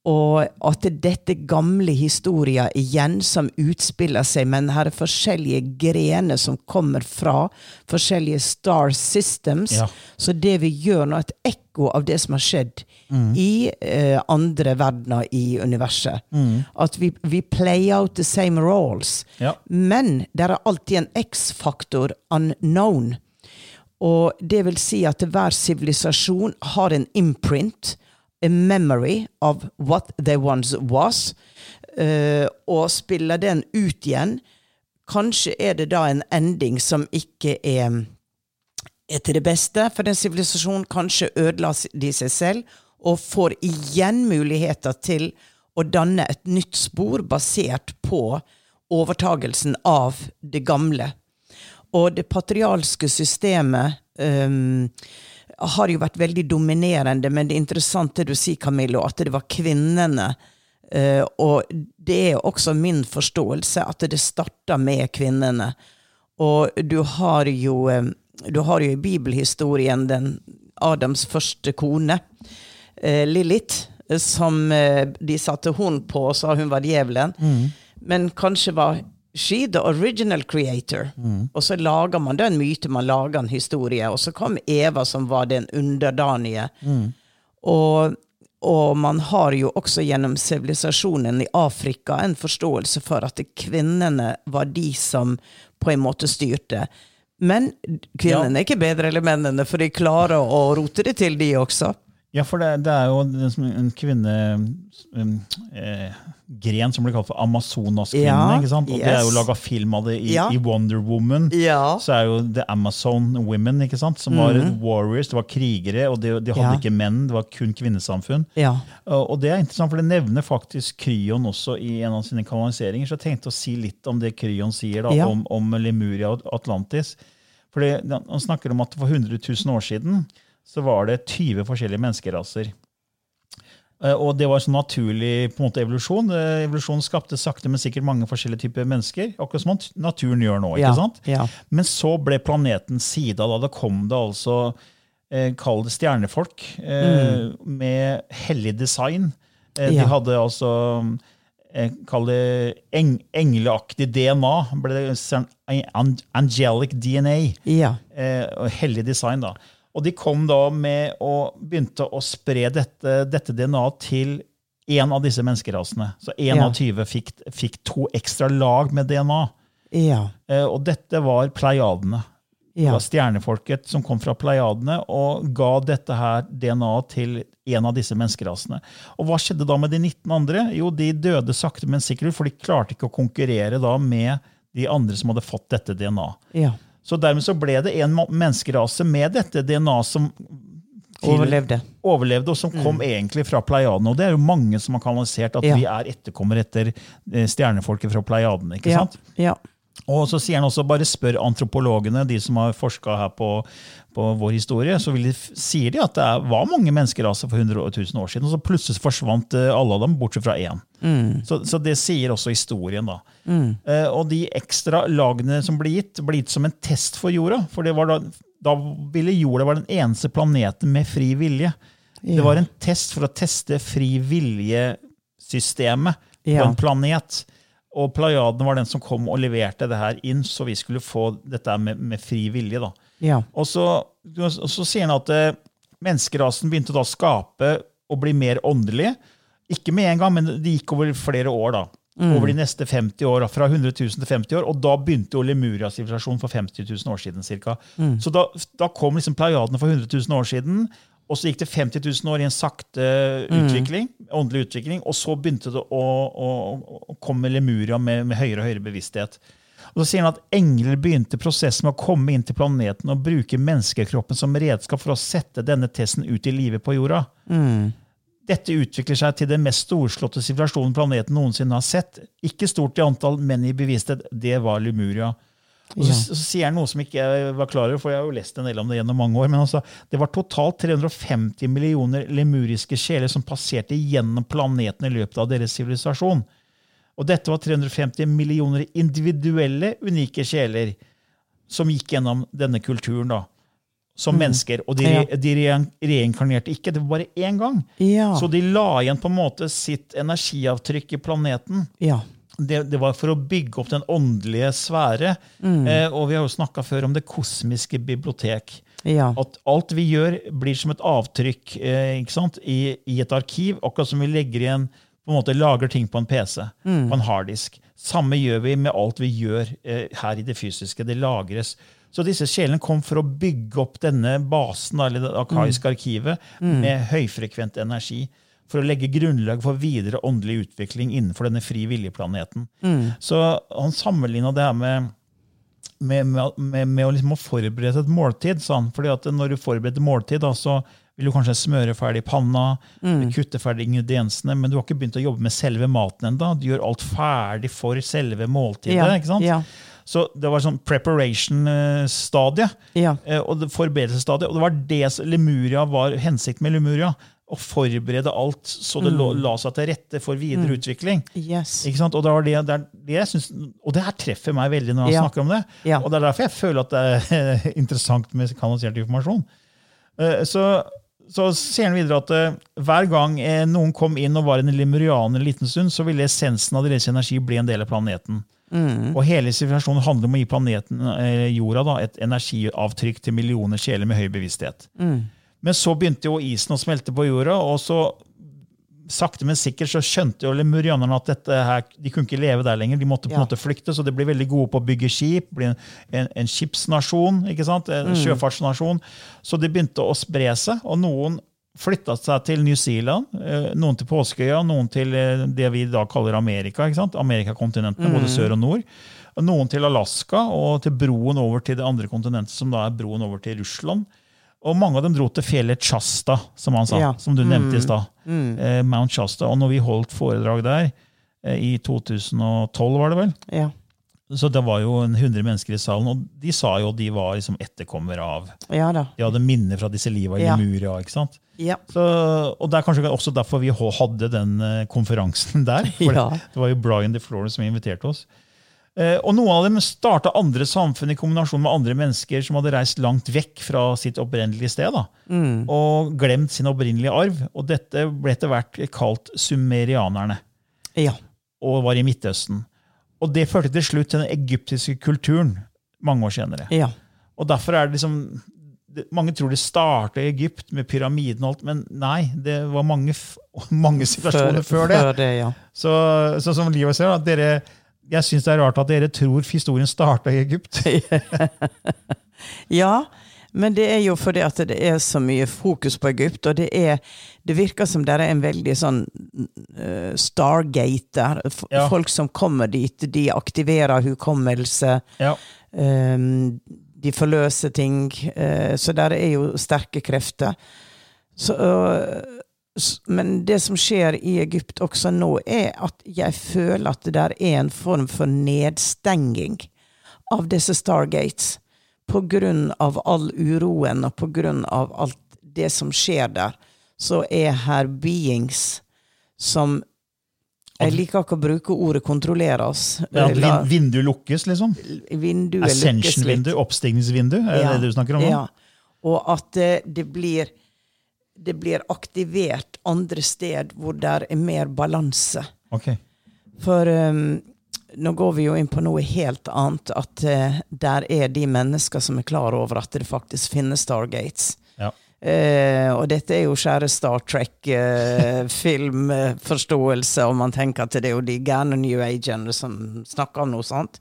[SPEAKER 4] Og at dette gamle historier igjen som utspiller seg, men her er forskjellige grener som kommer fra forskjellige star systems.
[SPEAKER 3] Ja.
[SPEAKER 4] Så det vi gjør nå, er et ekko av det som har skjedd i eh, andre verdener i universet. At vi, vi play out the same roles.
[SPEAKER 3] Ja.
[SPEAKER 4] Men det er alltid en X-faktor unknown. Og det vil si at hver sivilisasjon har en imprint, a memory of what they once was, uh, og spiller den ut igjen. Kanskje er det da en ending som ikke er, er til det beste for den sivilisasjonen. Kanskje ødela de seg selv, og får igjen muligheter til å danne et nytt spor basert på overtagelsen av det gamle. Og det patrialske systemet ehm, har jo vært veldig dominerende, men det er interessant det du sier, Camillo, at det var kvinnene. Uh, og det er også min forståelse at det starta med kvinnene. Og du har jo, eh, du har jo i bibelhistorien den Adams første kone, uh, Lilith, som uh, de satte hun på og sa hun var djevelen. Men kanskje var she the original creator. Og så lager man den en myte, man lager en historie. Og så kom Eva, som var den underdanige. Og, og man har jo også gjennom sivilisasjonen i Afrika en forståelse for at kvinnene var de som på en måte styrte. Men kvinnene er ikke bedre eller mennene, for de klarer å rote det til, de også.
[SPEAKER 3] Ja, for det, det er jo en, som en kvinne um, eh, Gren som blir kalt for Amazonas-kvinnen.
[SPEAKER 4] Ja,
[SPEAKER 3] ikke sant? Og Det er jo
[SPEAKER 4] yes.
[SPEAKER 3] laga film av det i,
[SPEAKER 4] Ja.
[SPEAKER 3] i Wonder Woman.
[SPEAKER 4] Ja.
[SPEAKER 3] Så er jo The Amazon Women, ikke sant? som var warriors, det var krigere, og de, de hadde
[SPEAKER 4] Mhm. Ja.
[SPEAKER 3] ikke menn, det var kun kvinnesamfunn.
[SPEAKER 4] Ja.
[SPEAKER 3] Og det er interessant, for det nevner faktisk Kryon også i en av sine kanaliseringer. Så jeg tenkte å si litt om det Kryon sier da, om, om Lemuria og Atlantis. For Han snakker om at for 100 000 år siden så var det 20 forskjellige menneskeraser. Eh, Og det var en sånn naturlig på en måte, evolusjon. Eh, Evolusjonen skapte sakte, men sikkert mange forskjellige typer mennesker. Akkurat som naturen gjør nå.
[SPEAKER 4] Ja,
[SPEAKER 3] ikke sant?
[SPEAKER 4] ja.
[SPEAKER 3] Men så ble planeten sida. Da da kom det altså eh, Kall det stjernefolk eh, med hellig design. Eh,
[SPEAKER 4] Mm. Ja.
[SPEAKER 3] De hadde altså eh, Kall det eng, engleaktig DNA. Ble det sånn angelic DNA.
[SPEAKER 4] Ja.
[SPEAKER 3] Eh, og hellig design, da. Og de kom da med å begynte å spre dette, dette DNA til én av disse menneskerasene. Så én
[SPEAKER 4] Ja.
[SPEAKER 3] av 20 fikk, fikk to ekstra lag med DNA.
[SPEAKER 4] Ja.
[SPEAKER 3] Eh, og dette var pleiadene. Det var stjernefolket som kom fra pleiadene og ga dette her DNA til en av disse menneskerasene. Og hva skjedde da med de 19 andre? Jo, de døde sakte, men sikkert, for de klarte ikke å konkurrere da med de andre som hadde fått dette DNA.
[SPEAKER 4] ja.
[SPEAKER 3] Så dermed så ble det en menneskerase med dette DNA som til-
[SPEAKER 4] Overlevde.
[SPEAKER 3] overlevde, og som kom egentlig fra pleiadene. Og det er jo mange som har kanalisert at
[SPEAKER 4] Mm. Ja.
[SPEAKER 3] vi er etterkommere etter eh, stjernefolket fra pleiadene. ikke
[SPEAKER 4] Ja.
[SPEAKER 3] sant?
[SPEAKER 4] Ja.
[SPEAKER 3] Og så sier han også bare spør antropologene, de som har forska her på, på vår historie, så de, sier de at det er, var mange menneskeraser for 100 000 år siden, og så plutselig forsvant eh, alle av dem, bortsett fra én. Så, så det sier også historien, da. Eh, og de ekstra lagene som ble gitt, ble gitt som en test for jorda. For det var da, da ville jorda være den eneste planeten med fri vilje. Det var en test for å teste fri viljesystemet på
[SPEAKER 4] Ja.
[SPEAKER 3] en planet. Og Plajaden var den som kom og leverte det her inn, så vi skulle få dette med, med fri vilje. da.
[SPEAKER 4] Ja.
[SPEAKER 3] Og så, og så sier han at eh, menneskerasen begynte da å skape og bli mer åndelig. Ikke med en gang, men det gikk over flere år. da. Over de neste 50 år, fra 100 000 til 50 år. Og da begynte jo Lemuria-sivilisasjonen for 50 000 år siden. Cirka. Så da, da kom liksom Plajadene for 100 000 år siden. Og så gikk det 50 000 år i en sakte utvikling, åndelig utvikling, og så begynte det å, å, å komme Lemuria med, med høyere og høyere bevissthet. Og så sier han at Engler begynte prosessen med å komme inn til planeten og bruke menneskekroppen som redskap for å sette denne testen ut i livet på jorda. Dette utvikler seg til den mest storslåtte sivilisasjonen planeten noensinne har sett. Ikke stort i antall, men i bevissthet. Det var Lemuria. Og så, så sier han noe som ikke jeg var klar over, for jeg har jo lest en del om det gjennom mange år. men altså, Det var totalt 350 millioner lemuriske sjeler som passerte gjennom planeten i løpet av deres sivilisasjon. Og dette var 350 millioner individuelle, unike sjeler som gikk gjennom denne kulturen da, som mennesker. Og de, de reinkarnerte ikke. Det var bare én gang.
[SPEAKER 4] Ja.
[SPEAKER 3] Så de la igjen på en måte sitt energiavtrykk i planeten
[SPEAKER 4] ja.
[SPEAKER 3] Det, det var for å bygge opp den åndelige sfære. Eh, og vi har jo snakka før om det kosmiske bibliotek.
[SPEAKER 4] Ja.
[SPEAKER 3] At alt vi gjør, blir som et avtrykk eh, ikke sant? I, i et arkiv. Akkurat som vi legger igjen på en måte lager ting på en PC, på en harddisk. Samme gjør vi med alt vi gjør eh, her i det fysiske. Det lagres. Så disse sjelene kom for å bygge opp denne basen, eller det arkaiske arkivet, med høyfrekvent energi. For å legge grunnlag for videre åndelig utvikling innenfor denne fri vilje-planeten. Så han sammenligna det her med med, med, med, å, liksom å forberede et måltid. Sånn. Fordi at når du forbereder måltid, da, så vil du kanskje smøre ferdig panna, kutte ferdig ingrediensene, men du har ikke begynt å jobbe med selve maten ennå. Du gjør alt ferdig for selve måltidet.
[SPEAKER 4] Ja,
[SPEAKER 3] ikke sant?
[SPEAKER 4] ja.
[SPEAKER 3] Så det var sånn preparation-stadie.
[SPEAKER 4] Ja.
[SPEAKER 3] eh, Og forberedelsesstadiet. Og det var det Lemuria var hensikten med Lemuria. Å forberede alt så det mm. la seg til rette for videre utvikling.
[SPEAKER 4] Yes.
[SPEAKER 3] Og det, det, det, er det synes, og det her treffer meg veldig når jeg
[SPEAKER 4] Ja.
[SPEAKER 3] snakker om det.
[SPEAKER 4] Ja.
[SPEAKER 3] Og det er derfor jeg føler at det er interessant med kanalisert informasjon. Eh, Så, så ser han videre at eh, hver gang eh, noen kom inn og var en lemurianer en liten stund, så ville essensen av deres energi bli en del av planeten. Og hele sivilisasjonen handler om å gi planeten jorda da, et energiavtrykk til millioner sjeler med høy bevissthet. Men så begynte jo isen å smelte på jorda, og så sakte, men sikkert så skjønte jo lemurianerne at dette her, de kunne ikke leve der lenger. De måtte på en
[SPEAKER 4] Ja.
[SPEAKER 3] måte flykte, så de ble veldig gode på å bygge skip. bli en, en, en skipsnasjon, ikke sant? en sjøfartsnasjon. Så de begynte å spre seg, og noen flytta seg til New Zealand, eh, noen til Påskeøya, noen til eh, det vi da kaller Amerika. ikke sant? Amerikakontinentene, både sør og nord. Noen til Alaska og til broen over til det andre kontinentet, som da er broen over til Russland. Og mange av dem dro til fjellet Chasta, som han sa,
[SPEAKER 4] Ja.
[SPEAKER 3] som du nevnte i stad. Eh, Mount Chasta. Og når vi holdt foredrag der, eh, i 2012 var det vel,
[SPEAKER 4] Ja.
[SPEAKER 3] så det var jo 100 mennesker i salen, og de sa jo de var liksom etterkommere av
[SPEAKER 4] ja da.
[SPEAKER 3] De hadde minner fra disse liva i
[SPEAKER 4] Ja.
[SPEAKER 3] Lemuria. ikke sant?
[SPEAKER 4] Ja.
[SPEAKER 3] Så, og det er kanskje også derfor vi hadde den eh, konferansen der. For
[SPEAKER 4] Ja.
[SPEAKER 3] det, det var jo Brian DeFlore som inviterte oss. Eh, og Noen av dem starta andre samfunn i kombinasjon med andre mennesker som hadde reist langt vekk fra sitt opprinnelige sted. da, Og glemt sin opprinnelige arv. Og dette ble etter hvert kalt sumerianerne
[SPEAKER 4] Ja.
[SPEAKER 3] og var i Midtøsten. Og det førte til slutt til den egyptiske kulturen mange år senere.
[SPEAKER 4] Ja.
[SPEAKER 3] Og derfor er det liksom Mange tror det starta i Egypt med pyramiden og alt, men nei, det var mange, mange situasjoner før, det.
[SPEAKER 4] Før det, ja.
[SPEAKER 3] Så, sånn som Liva ser, at dere, jeg syns det er rart at dere tror historien starta i Egypt.
[SPEAKER 4] Ja, men det er jo fordi at det er så mye fokus på Egypt, og det, er, det virker som det er en veldig sånn uh, stargate der. F
[SPEAKER 3] Ja.
[SPEAKER 4] Folk som kommer dit, de aktiverer hukommelse,
[SPEAKER 3] Ja.
[SPEAKER 4] um, de forløser ting. Uh, så der er jo sterke krefter. Så, men det som skjer i Egypt også nå, er at jeg føler at det der er en form for nedstenging av disse Stargates. På grunn av all uroen og på grunn av alt det som skjer der, så er her beings som Jeg liker ikke å bruke ordet 'kontrollere oss'.
[SPEAKER 3] Ja,
[SPEAKER 4] La-
[SPEAKER 3] vin, vindu lukkes, liksom.
[SPEAKER 4] vinduet.
[SPEAKER 3] Ascension-vindu, oppstigningsvindu, er det det du snakker om?
[SPEAKER 4] Ja. Og at det, det blir, det blir aktivert andre sted hvor det er mer balanse.
[SPEAKER 3] Okay.
[SPEAKER 4] For um, nå går vi jo inn på noe helt annet. At uh, der er de mennesker som er klar over at det faktisk finnes Stargates.
[SPEAKER 3] Ja.
[SPEAKER 4] Uh, og dette er jo skjære Star Trek-filmforståelse, og man tenker at det er jo de gærne New Agene som snakker om noe sånt.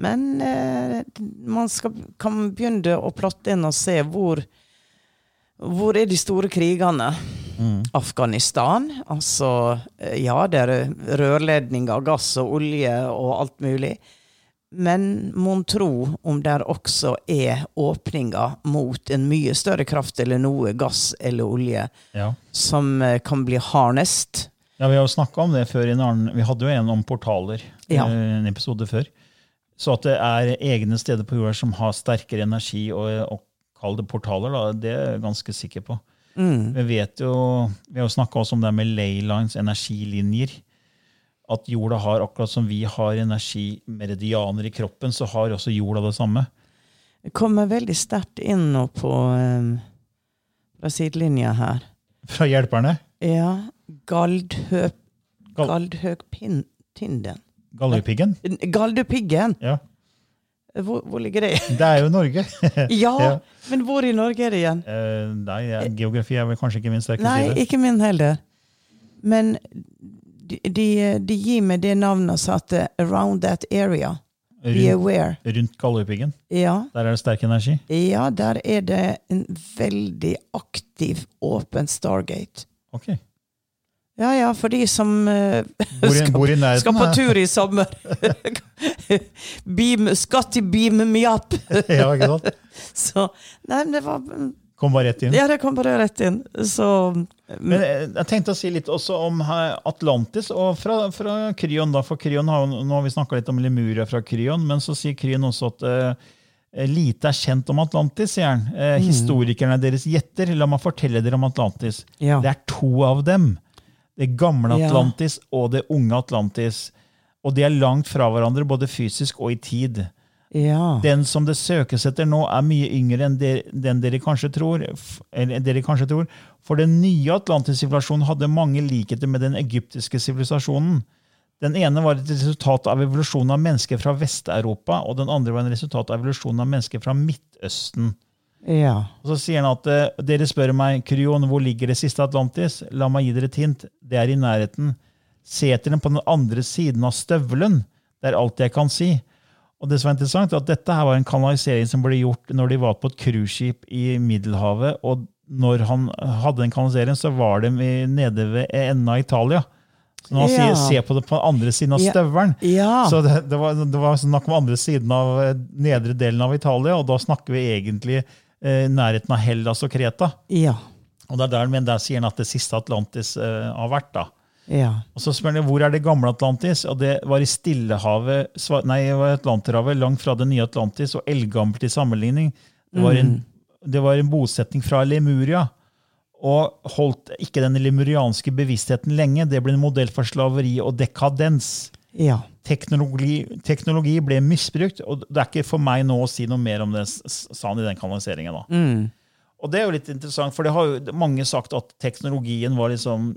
[SPEAKER 4] Men eh, man skal, kan begynne å plotte inn og se hvor hvor er de store krigene? Afghanistan. Altså, eh, ja, det er rørledninger, gass og olje og alt mulig. Men mon tro om det også er åpninger mot en mye større kraft eller noe gass eller olje
[SPEAKER 3] Ja.
[SPEAKER 4] som eh, kan bli harnest?
[SPEAKER 3] Ja, Vi har jo snakka om det før. i en annen, Vi hadde jo en om portaler,
[SPEAKER 4] Ja.
[SPEAKER 3] eh, en episode før. Så at det er egne steder på jorda som har sterkere energi og, og kall det portaler, da, det er jeg ganske sikker på. Vi vet jo, vi har jo snakka om det med laylines, energilinjer. At jorda har, akkurat som vi har energimeridianer i kroppen, så har også jorda det samme.
[SPEAKER 4] Jeg kommer veldig sterkt inn nå på um, fra sidelinja her.
[SPEAKER 3] Fra hjelperne.
[SPEAKER 4] Ja. Galdhø,
[SPEAKER 3] Gal-
[SPEAKER 4] Galdhøgtinden.
[SPEAKER 3] Galdhøpiggen.
[SPEAKER 4] Galdhøpiggen!
[SPEAKER 3] Ja.
[SPEAKER 4] Hvor, hvor ligger det?
[SPEAKER 3] Det er jo Norge.
[SPEAKER 4] Ja,
[SPEAKER 3] Ja.
[SPEAKER 4] men hvor i Norge er det igjen?
[SPEAKER 3] Uh, nei, ja, geografi er vel kanskje ikke min sterke
[SPEAKER 4] Nei,
[SPEAKER 3] side.
[SPEAKER 4] ikke min heller. Men de, de, de gir meg det navnet og sa at eh, around that area, be aware.
[SPEAKER 3] rundt Galdhøpiggen.
[SPEAKER 4] Ja,
[SPEAKER 3] Der er det sterk energi.
[SPEAKER 4] ja, der er det en veldig aktiv, åpen Stargate.
[SPEAKER 3] Ok.
[SPEAKER 4] Ja, ja, for de som uh,
[SPEAKER 3] Bor i, bor i nærheten.
[SPEAKER 4] skal på tur i sommer. beam, skal til beam me up!
[SPEAKER 3] ja, ikke sant?
[SPEAKER 4] Så, nei, men det var
[SPEAKER 3] Kom bare rett inn.
[SPEAKER 4] Ja, det kom bare rett inn. Så
[SPEAKER 3] Men eh, jeg tenkte å si litt også om eh, Atlantis, og fra, fra Kryon. da, for Kryon har, Nå har vi snakka litt om Lemuria fra Kryon, men så sier Kryon også at uh, lite er kjent om Atlantis. sier han. Eh, Historikerne deres gjetter. La meg fortelle dere om Atlantis.
[SPEAKER 4] Ja.
[SPEAKER 3] Det er to av dem. Det gamle
[SPEAKER 4] Ja.
[SPEAKER 3] Atlantis og det unge Atlantis. Og de er langt fra hverandre, både fysisk og i tid.
[SPEAKER 4] Ja.
[SPEAKER 3] Den som det søkes etter nå, er mye yngre enn der, den dere kanskje tror. Eller dere kanskje tror. For den nye Atlantis-sivilisasjonen hadde mange likheter med den egyptiske sivilisasjonen. Den ene var et resultat av evolusjonen av mennesker fra Vest-Europa, og den andre var en resultat av evolusjonen av mennesker fra Midtøsten.
[SPEAKER 4] Ja.
[SPEAKER 3] Og Så sier han at eh, dere spør meg, Kryon, hvor ligger det siste Atlantis? La meg gi dere et hint. Det er i nærheten. Se etter den på den andre siden av støvelen. Det er alt jeg kan si. Og det som er interessant, er at dette her var en kanalisering som ble gjort når de var på et cruiseskip i Middelhavet. Og når han hadde den kanalisering, så var de nede ved enden av Italia. Så når han
[SPEAKER 4] Ja.
[SPEAKER 3] sier 'se på det på den andre siden av støvelen',
[SPEAKER 4] Ja.
[SPEAKER 3] så det, det, var, det var snakk om andre siden av eh, nedre delen av Italia, og da snakker vi egentlig eh, nærheten av Hellas og Kreta.
[SPEAKER 4] Ja.
[SPEAKER 3] Og det er der, men der sier han at det siste Atlantis eh, har vært. da.
[SPEAKER 4] Ja.
[SPEAKER 3] Og så spør han hvor er det gamle Atlantis, og det var i Stillehavet, nei, Atlanterhavet, langt fra det nye Atlantis, og eldgammelt i sammenligning. Det var, en, det var en bosetning fra Lemuria, og holdt ikke den lemurianske bevisstheten lenge. Det ble en modell for slaveri og dekadens
[SPEAKER 4] Ja.
[SPEAKER 3] teknologi, teknologi ble misbrukt, og det er ikke for meg nå å si noe mer om det, sa han i den kanaliseringen. da. Og det er jo litt interessant, for det har jo mange sagt at teknologien var liksom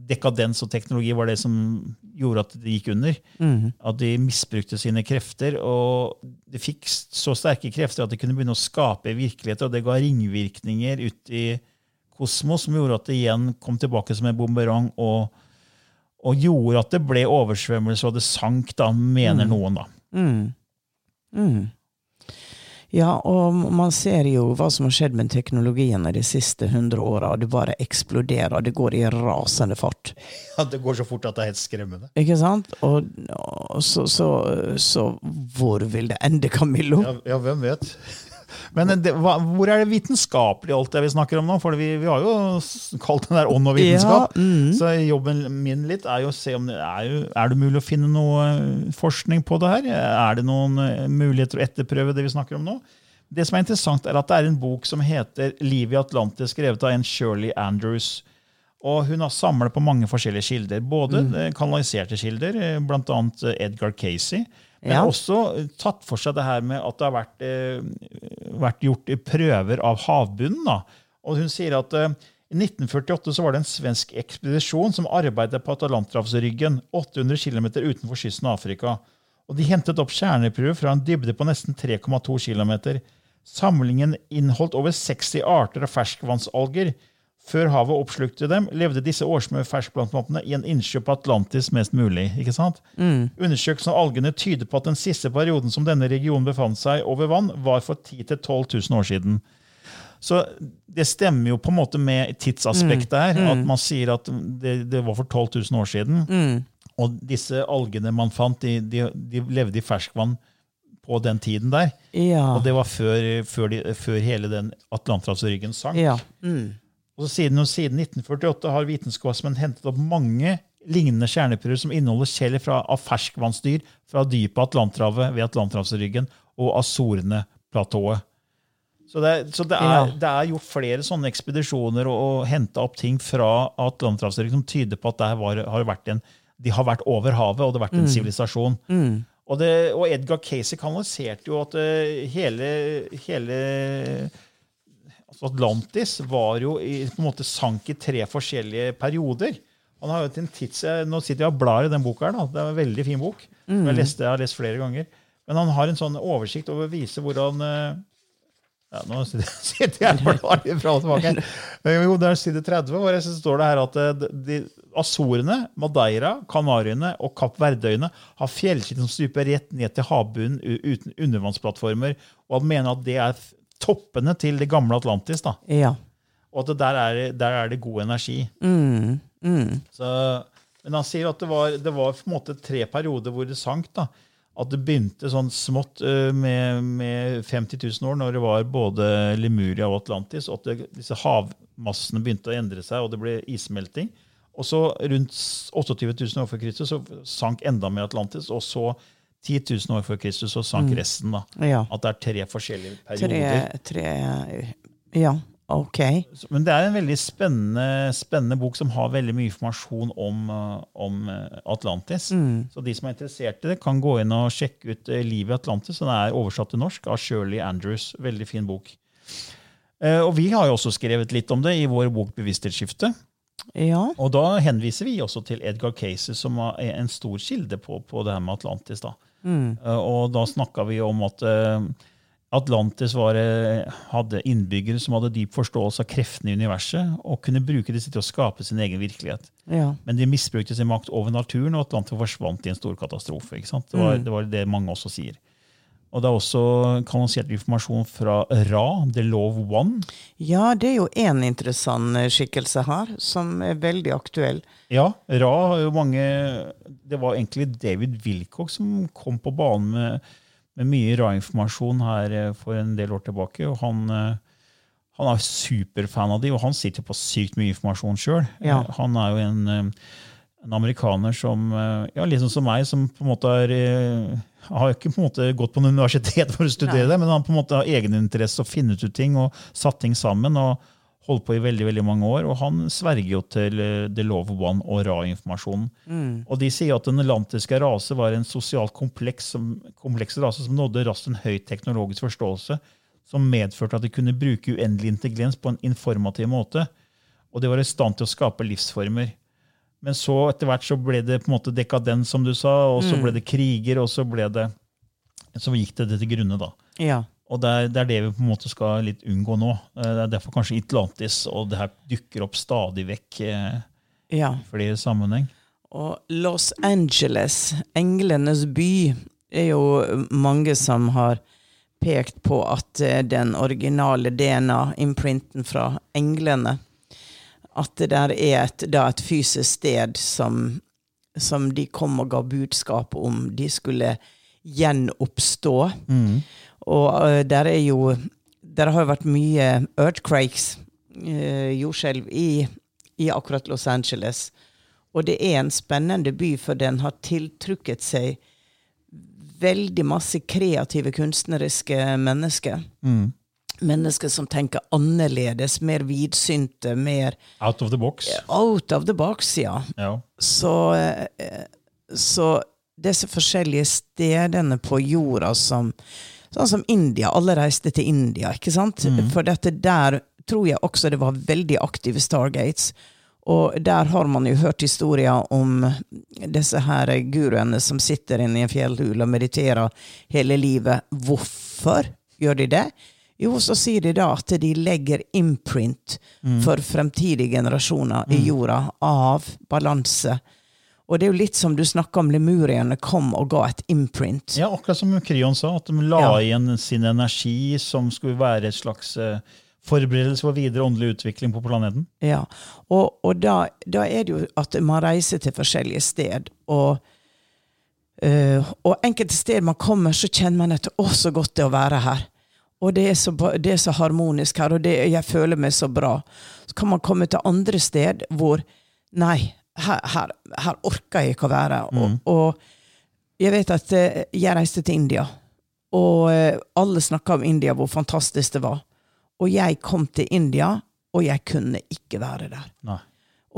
[SPEAKER 3] Dekadens og teknologi var det som gjorde at det gikk under. At de misbrukte sine krefter, og de fikk så sterke krefter at de kunne begynne å skape virkeligheter, og det ga ringvirkninger ut i kosmos som gjorde at det igjen kom tilbake som en bomberong. og, og gjorde at det ble oversvømmelse, og det sank, da, mener noen. da.
[SPEAKER 4] Ja, og man ser jo hva som har skjedd med teknologien de siste hundre åra. Det bare eksploderer. Det går i rasende fart.
[SPEAKER 3] Ja, Det går så fort at det er helt skremmende.
[SPEAKER 4] Ikke sant? Og, og så, så, så hvor vil det ende, Camillo?
[SPEAKER 3] Ja, ja, hvem vet? Men det, hva, hvor er det vitenskapelig alt det vi snakker om nå? For vi, vi har jo kalt den der ånd og vitenskap.
[SPEAKER 4] Ja, mm.
[SPEAKER 3] Så jobben min litt er jo å se om det er, jo, er det mulig å finne noe eh, forskning på det her. Er det noen eh, muligheter å etterprøve det vi snakker om nå? Det som er interessant, er at det er en bok som heter 'Liv i Atlantis', skrevet av en Shirley Andrews. Og hun har samlet på mange forskjellige kilder. Både mm. kanaliserte kilder, bl.a. eh, Edgar Casey. Men
[SPEAKER 4] Ja.
[SPEAKER 3] også eh, tatt for seg det her med at det har vært, eh, vært gjort prøver av havbunnen. Da. Og hun sier at eh, i 1948 så var det en svensk ekspedisjon som arbeidet på Atalanterhavsryggen, 800 km utenfor kysten av Afrika. Og de hentet opp kjerneprøver fra en dybde på nesten 3,2 km. Samlingen inneholdt over 60 arter av ferskvannsalger. Før havet oppslukte dem, levde disse årsmø ferskplantmoppene i en innsjø på Atlantis mest mulig. ikke sant? Undersøkelsen av algene tyder på at den siste perioden som denne regionen befant seg over vann, var for 10 000-12 000 år siden. Så det stemmer jo på en måte med tidsaspektet her, at man sier at det, det var for 12 000 år siden. Og disse algene man fant, de, de, de levde i ferskvann på den tiden der.
[SPEAKER 4] Ja.
[SPEAKER 3] Og det var før, før, de, før hele den Atlanterhavsryggen sank.
[SPEAKER 4] ja. Mm.
[SPEAKER 3] Og så siden, og siden 1948 har vitenskapsmenn hentet opp mange lignende kjerneprøver som inneholder skjell av ferskvannsdyr fra dypet av Atlanterhavet ved Atlanterhavsryggen og Azorene-platået. Så, det, så det, er, det er gjort flere sånne ekspedisjoner og, og henta opp ting fra Atlanterhavsryggen som tyder på at det var, har en, de har vært over havet, og det har vært en sivilisasjon. Og, det- og Edgar Casey kanaliserte jo at eh, hele, hele altså Atlantis var jo i, på en måte sank i tre forskjellige perioder. Han har jo til en tids, Nå sitter jeg og blar i den boka. her da. Det er en veldig fin bok. Mm. Jeg, leste, jeg har lest flere ganger. Men han har en sånn oversikt over å vise hvordan eh, ja, Nå sitter jeg og blar litt fra og tilbake. Eh, Jo, det er side 30, hvor så står det her at eh, de, Azorene, Madeira, Kanariøyene og Kapp Verdøyene har fjellskitt som stuper rett ned til havbunnen uten undervannsplattformer. Og han mener at det er toppene til det gamle Atlantis. da.
[SPEAKER 4] Ja.
[SPEAKER 3] Og at det der, er, der er det god energi.
[SPEAKER 4] Mm. Mm.
[SPEAKER 3] Så, men han sier at det var, det var på en måte tre perioder hvor det sank. da. At det begynte sånn smått øh, med, med 50 000 år, når det var både Lemuria og Atlantis. og at det, disse havmassene begynte å endre seg, og det ble issmelting. Og så rundt 28 000 år før Kristus så sank enda mer Atlantis. Og så 10 000 år før Kristus så sank resten. da.
[SPEAKER 4] Ja.
[SPEAKER 3] At det er tre forskjellige perioder.
[SPEAKER 4] tre Ja, ok.
[SPEAKER 3] Men det er en veldig spennende, spennende bok som har veldig mye informasjon om, eh, om Atlantis. Atlantis. Så de som er interessert i det, kan gå inn og sjekke ut eh, Livet i Atlantis. Den er oversatt til norsk av Shirley Andrews. Veldig fin bok. Eh, Og vi har jo også skrevet litt om det i vår bok Bevissthetsskifte.
[SPEAKER 4] Ja.
[SPEAKER 3] Og da henviser vi også til Edgar Cases, som er en stor kilde på, på det her med Atlantis. da. Eh, Og da snakka vi om at eh, Atlantis var, eh, hadde innbyggere som hadde dyp forståelse av kreftene i universet, og kunne bruke disse til å skape sin egen virkelighet.
[SPEAKER 4] ja.
[SPEAKER 3] Men de misbrukte sin makt over naturen, og Atlantis forsvant i en stor katastrofe. Det var, det var det mange også sier. Og det er også kanalisert informasjon fra Ra, The Law One.
[SPEAKER 4] Ja, det er jo én interessant eh, skikkelse her, som er veldig aktuell.
[SPEAKER 3] Ja, Ra har jo mange Det var egentlig David Wilcock som kom på banen med, med mye Ra-informasjon her eh, for en del år tilbake. og han, eh, han er superfan av de, og han sitter på sykt mye informasjon sjøl.
[SPEAKER 4] Ja.
[SPEAKER 3] Han er jo en, eh, en amerikaner som eh, ja, sånn som meg, som på en måte er har ikke på en måte gått på en universitet for å studere det, men han på en måte har egeninteresse og funnet ut ting og satt ting sammen. og holdt på i veldig veldig mange år, og han sverger jo til eh, The Love of One og Ra-informasjonen. Og de sier at den atlantiske rase var en sosialt kompleks, som, kompleks rase som nådde raskt en høy teknologisk forståelse, som medførte at de kunne bruke uendelig intelligens på en informativ måte. Og de var i stand til å skape livsformer. Men så etter hvert så ble det på en måte dekadens, som du sa, og så ble det kriger, og så ble det så gikk det til grunne. da.
[SPEAKER 4] Ja.
[SPEAKER 3] Og det er, det er det vi på en måte skal litt unngå nå. Eh, Det er derfor kanskje Atlantis og det her dukker opp stadig vekk eh,
[SPEAKER 4] ja.
[SPEAKER 3] i flere sammenheng.
[SPEAKER 4] Og Los Angeles, englenes by, er jo mange som har pekt på at eh, den originale DNA-imprinten fra englene At det der er et, da et fysisk sted som, som de kom og ga budskap om de skulle gjenoppstå. Og eh, der er jo Der har jo vært mye earthquakes, uh, jordskjelv, i, i akkurat Los Angeles. Og det er en spennende by, for den har tiltrukket seg veldig masse kreative, kunstneriske mennesker. Mennesker som tenker annerledes, mer vidsynte, mer
[SPEAKER 3] Out of the box.
[SPEAKER 4] out of the box, ja.
[SPEAKER 3] Ja.
[SPEAKER 4] Så, eh, så disse forskjellige stedene på jorda som Sånn som India. Alle reiste til India, ikke sant? For dette der tror jeg også det var veldig aktive Stargates. Og der har man jo hørt historier om disse her guruene som sitter inne i en fjellhule og mediterer hele livet. Hvorfor gjør de det? Jo, så sier de da at de legger imprint for fremtidige generasjoner i jorda av balanse. Og det er jo litt som du snakka om lemurierne kom og ga et imprint.
[SPEAKER 3] ja, akkurat som Kryon sa, at de la
[SPEAKER 4] Ja.
[SPEAKER 3] igjen sin energi som skulle være et slags eh, forberedelse for videre åndelig utvikling på planeten.
[SPEAKER 4] Ja, og, og da, da er det jo at man reiser til forskjellige sted, og, eh, og enkelte steder man kommer, så kjenner man at 'å, så godt det er å være her'. Og det er så, det er så harmonisk her, og det, jeg føler meg så bra. Så kan man komme til andre sted hvor 'nei, her, her, her orker jeg ikke å være. Og, og jeg vet at eh, jeg reiste til India, og eh, alle snakka om India, hvor fantastisk det var. Og jeg kom til India, og jeg kunne ikke være der.
[SPEAKER 3] Nei.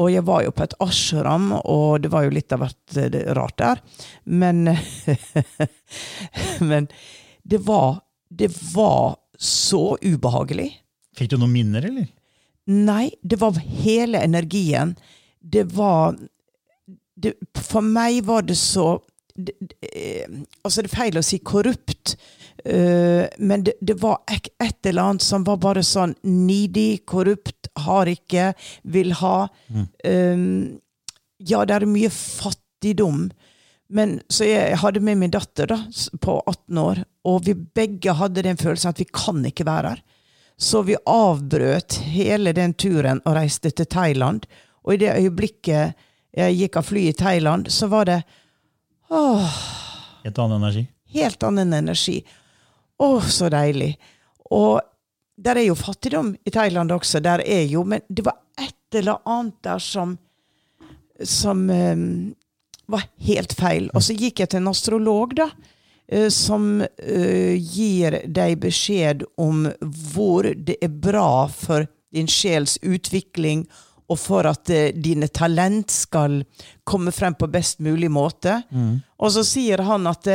[SPEAKER 4] Og jeg var jo på et ashram, og det var jo litt av hvert eh, rart der. Men Men det var, det var så ubehagelig.
[SPEAKER 3] Fikk du noen minner, eller?
[SPEAKER 4] Nei, det var hele energien. Det var det, For meg var det så det, det, eh, Altså, det er feil å si korrupt, uh, men det, det var et, et eller annet som var bare sånn nidig, korrupt, har ikke, vil ha. Eh, ja, det er mye fattigdom. Men Så jeg hadde med min datter da, på 18 år, og vi begge hadde den følelsen at vi kan ikke være her. Så vi avbrøt hele den turen og reiste til Thailand. Og i det øyeblikket jeg gikk av flyet i Thailand, så var det åh,
[SPEAKER 3] Helt annen energi.
[SPEAKER 4] helt annen energi. Å, så deilig. Og der er jo fattigdom i Thailand også, der er jo, men det var et eller annet der som som eh, var helt feil. Og så gikk jeg til en astrolog, da, eh, som eh, gir deg beskjed om hvor det er bra for din sjels utvikling, og for at eh, dine talent skal komme frem på best mulig måte. Og så sier han at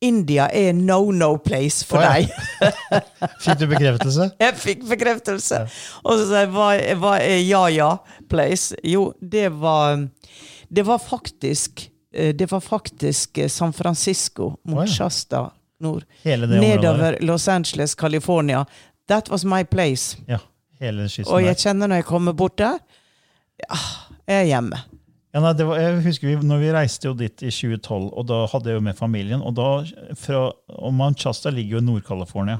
[SPEAKER 4] India er no-no place for
[SPEAKER 3] oh, ja.
[SPEAKER 4] deg.
[SPEAKER 3] Fikk du bekreftelse?
[SPEAKER 4] Jeg fikk bekreftelse. Og så sa jeg, hva, hva er ja-ja place? Jo, det var Det var faktisk Det var faktisk eh, San Francisco mot
[SPEAKER 3] oh, ja.
[SPEAKER 4] Shasta nord. Nedover Los Angeles, California. That was my place.
[SPEAKER 3] Ja.
[SPEAKER 4] Og jeg kjenner når jeg kommer bort der ja, Jeg er hjemme.
[SPEAKER 3] Ja, nei, det var, jeg husker vi, når vi reiste jo dit i 2012, og da hadde jeg jo med familien. Og da, fra, og Mount Shasta ligger jo i Nord-California.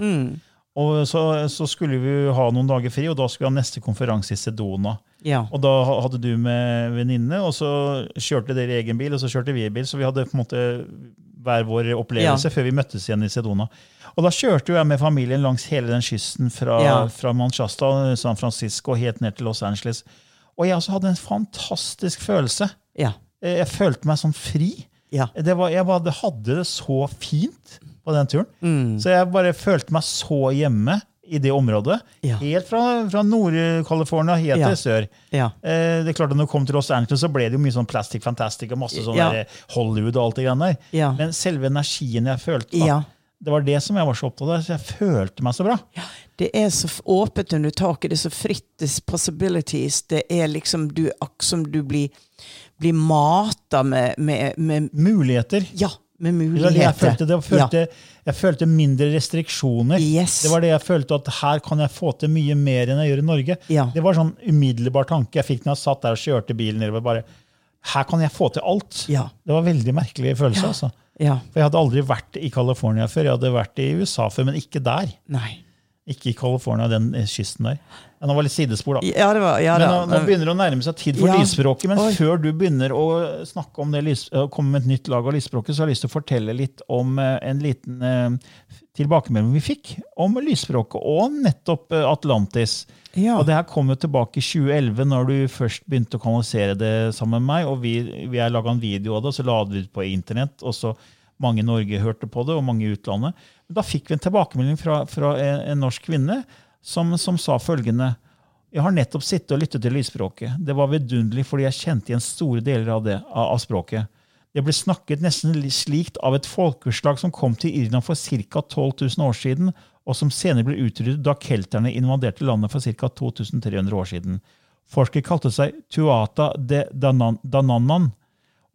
[SPEAKER 3] Og så, så skulle vi ha noen dager fri, og da skulle vi ha neste konferanse i Sedona.
[SPEAKER 4] Ja.
[SPEAKER 3] Og da hadde du med venninne, og så kjørte dere i egen bil, og så kjørte vi i bil. Så vi hadde på en måte hver vår opplevelse
[SPEAKER 4] Ja.
[SPEAKER 3] før vi møttes igjen i Sedona. Og da kjørte jeg med familien langs hele den kysten fra,
[SPEAKER 4] Ja.
[SPEAKER 3] fra Manchester, San Francisco helt ned til Los Angeles. Og jeg også hadde en fantastisk følelse.
[SPEAKER 4] Ja.
[SPEAKER 3] Eh, Jeg følte meg sånn fri.
[SPEAKER 4] Ja.
[SPEAKER 3] Det var, jeg hadde det så fint på den turen.
[SPEAKER 4] Mm.
[SPEAKER 3] Så jeg bare følte meg så hjemme i det området.
[SPEAKER 4] Ja.
[SPEAKER 3] Helt fra, fra Nord-California helt
[SPEAKER 4] Ja.
[SPEAKER 3] til sør.
[SPEAKER 4] Ja.
[SPEAKER 3] Eh, det er klart at når det kom til Los Angeles, så ble det jo mye sånn Plastic Fantastic og masse sånn
[SPEAKER 4] Ja.
[SPEAKER 3] Hollywood og alt det greiene der.
[SPEAKER 4] Ja.
[SPEAKER 3] Men selve energien jeg følte, da,
[SPEAKER 4] Ja.
[SPEAKER 3] det var det som jeg var så opptatt av. Så jeg følte meg så bra.
[SPEAKER 4] Det er så åpent under taket, det er så fritt, det er possibilities. Det er liksom du, som du blir, blir mata med, med, med
[SPEAKER 3] Muligheter.
[SPEAKER 4] Ja, med
[SPEAKER 3] muligheter.
[SPEAKER 4] muligheter.
[SPEAKER 3] følte, det jeg følte.
[SPEAKER 4] Ja.
[SPEAKER 3] Jeg følte mindre restriksjoner.
[SPEAKER 4] Yes.
[SPEAKER 3] Det var det jeg følte at her kan jeg få til mye mer enn jeg gjør i Norge.
[SPEAKER 4] Ja.
[SPEAKER 3] Det var sånn umiddelbar tanke jeg fikk når jeg satt der og kjørte bilen nedover. bare, Her kan jeg få til alt.
[SPEAKER 4] Ja.
[SPEAKER 3] Det var veldig merkelig følelse.
[SPEAKER 4] Ja.
[SPEAKER 3] altså.
[SPEAKER 4] Ja.
[SPEAKER 3] For Jeg hadde aldri vært i California før. Jeg hadde vært i USA før, men ikke der.
[SPEAKER 4] Nei.
[SPEAKER 3] Ikke i California, den kysten der. Nå var det litt sidespor, da.
[SPEAKER 4] Ja, det var, ja,
[SPEAKER 3] Men nå, nå begynner det å nærme seg tid for
[SPEAKER 4] Ja.
[SPEAKER 3] lysspråket. Men
[SPEAKER 4] Oi.
[SPEAKER 3] før du begynner å snakke om det, komme med et nytt lag av lysspråket, så har jeg lyst til å fortelle litt om eh, en liten eh, tilbakemelding vi fikk om lysspråket og nettopp eh, Atlantis.
[SPEAKER 4] Ja.
[SPEAKER 3] Og det her kom jo tilbake i 2011, når du først begynte å kanalisere det sammen med meg. og Vi, vi har laga en video av det, og så la vi det ut på internett. og så Mange i Norge hørte på det, og mange i utlandet. Men da fikk vi en tilbakemelding fra, fra en, en norsk kvinne som, som sa følgende jeg har nettopp sittet og lyttet til lydspråket. Det var vidunderlig fordi jeg kjente igjen store deler av det, av, av språket. Det ble snakket nesten slikt av et folkeslag som kom til Irland for ca. 12 000 år siden, og som senere ble utryddet da kelterne invaderte landet for ca. 2300 år siden. Forskere kalte seg Tuata de Danan- Danannan,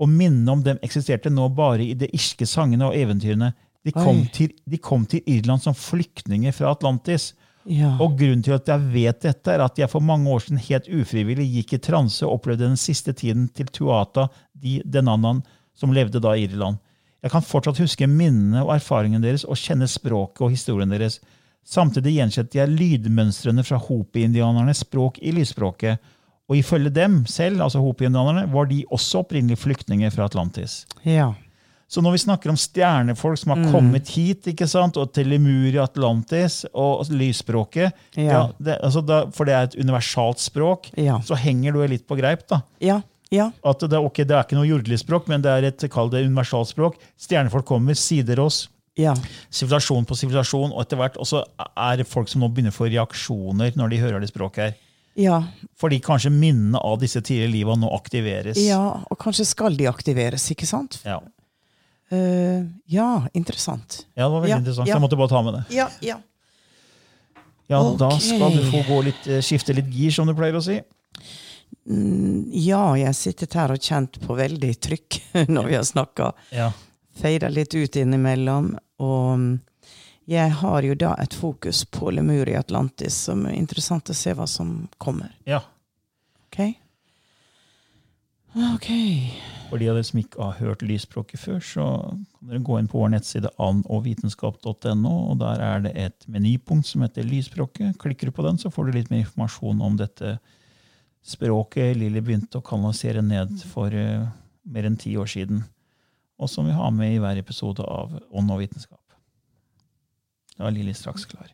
[SPEAKER 3] og minnene om dem eksisterte nå bare i de irske sangene og eventyrene. De kom, til, de kom til Irland som flyktninger fra Atlantis.
[SPEAKER 4] Ja.
[SPEAKER 3] Og grunnen til at jeg vet dette, er at jeg for mange år siden helt ufrivillig gikk i transe og opplevde den siste tiden til Tuata di Denannan, som levde da i Irland. Jeg kan fortsatt huske minnene og erfaringene deres og kjenne språket og historien deres. Samtidig gjenkjente jeg lydmønstrene fra hopi-indianernes språk i lysspråket. Og ifølge dem selv, altså hopi-indianerne, var de også opprinnelig flyktninger fra Atlantis.
[SPEAKER 4] ja.
[SPEAKER 3] Så når vi snakker om stjernefolk som har
[SPEAKER 4] Mm.
[SPEAKER 3] kommet hit, ikke sant, og til Lemuria, Atlantis og lysspråket
[SPEAKER 4] Ja.
[SPEAKER 3] ja, det, altså da, For det er et universalt språk,
[SPEAKER 4] Ja.
[SPEAKER 3] så henger du litt på greip. da.
[SPEAKER 4] Ja. Ja.
[SPEAKER 3] At det, okay, det er ikke noe jordelig språk, men det er et kall det universalspråk. Stjernefolk kommer, sider oss,
[SPEAKER 4] Ja.
[SPEAKER 3] sivilisasjon på sivilisasjon, og etter hvert også er det folk som nå begynner å få reaksjoner når de hører det språket her.
[SPEAKER 4] Ja.
[SPEAKER 3] Fordi kanskje minnene av disse tidligere livene nå aktiveres.
[SPEAKER 4] ja, og kanskje skal de aktiveres, ikke sant?
[SPEAKER 3] Ja.
[SPEAKER 4] Eh, ja, interessant.
[SPEAKER 3] Ja, det var veldig
[SPEAKER 4] Ja,
[SPEAKER 3] interessant.
[SPEAKER 4] ja.
[SPEAKER 3] Jeg måtte bare ta med det.
[SPEAKER 4] Ja, ja.
[SPEAKER 3] Ja, Da skal du få gå litt, eh, skifte litt gir, som du pleier å si.
[SPEAKER 4] Ja, jeg har sittet her og kjent på veldig trykk når vi har snakka.
[SPEAKER 3] Ja.
[SPEAKER 4] Feida litt ut innimellom. Og jeg har jo da et fokus på Lemur i Atlantis, som er interessant å se hva som kommer.
[SPEAKER 3] ja.
[SPEAKER 4] Ok? Ok.
[SPEAKER 3] For de av dere som ikke har hørt lysspråket før, så kan dere gå inn på vår nettside annogvitenskap.no, og der er det et menypunkt som heter Lysspråket. Klikker du på den, så får du litt mer informasjon om dette språket Lilly begynte å kanalisere ned for uh, mer enn ti år siden, og som vi har med i hver episode av Ånd og vitenskap. Da er Lilly straks klar.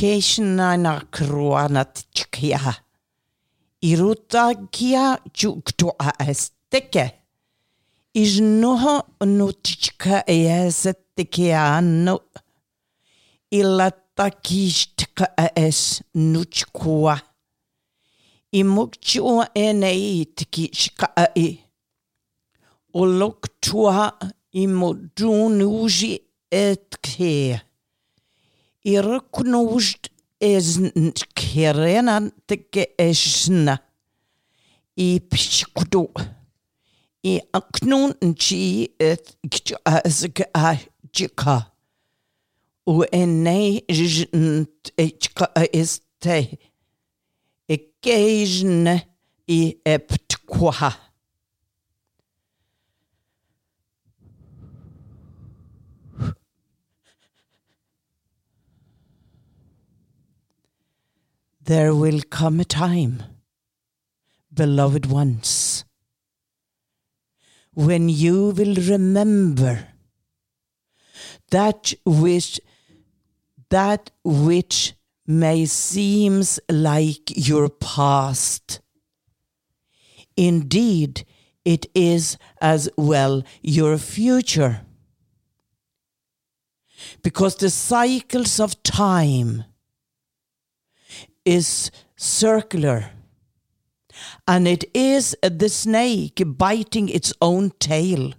[SPEAKER 4] Keshnana kroanatkia. Irutakia juktoa esteke. Ijnoho nutchka esetikeano. Ilatakishtka es nuchkua. Imukchua eneitkishka e. Oloktua imudunuji etke. Irknust is kerenan teke. I pshkudu. I aknun chi et gjazik a jika. U ene jnt echka este. Ekejne i eptkwa. There will come a time, beloved ones, when you will remember that which that which may seems like your past. Indeed, it is as well your future. Because the cycles of time is circular. And it is the snake biting its own tail.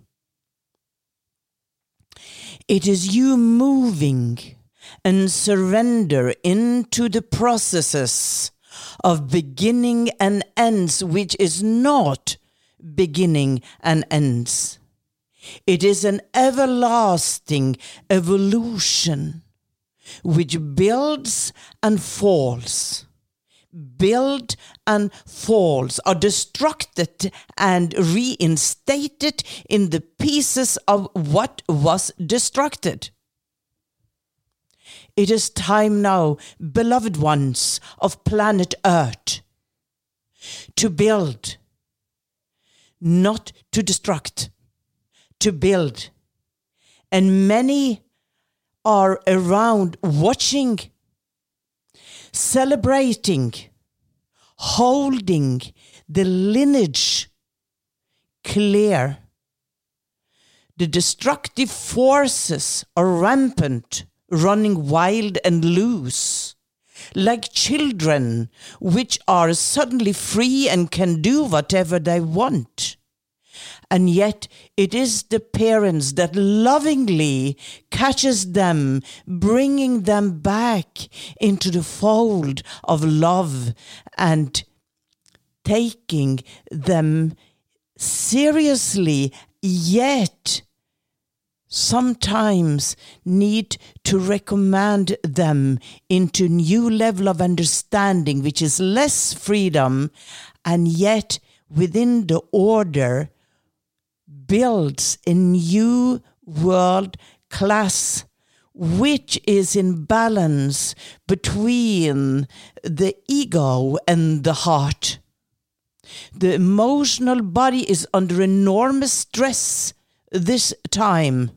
[SPEAKER 4] It is you moving and surrender into the processes of beginning and ends, which is not beginning and ends. It is an everlasting evolution which builds and falls, build and falls, are destructed and reinstated in the pieces of what was destructed. It is time now, beloved ones of planet Earth, to build, not to destruct, to build. And many are around watching, celebrating, holding the lineage clear. The destructive forces are rampant, running wild and loose, like children which are suddenly free and can do whatever they want. And yet it is the parents that lovingly catches them, bringing them back into the fold of love and taking them seriously, yet sometimes need to recommend them into new level of understanding which is less freedom and yet within the order builds a new world class which is in balance between the ego and the heart. The emotional body is under enormous stress this time.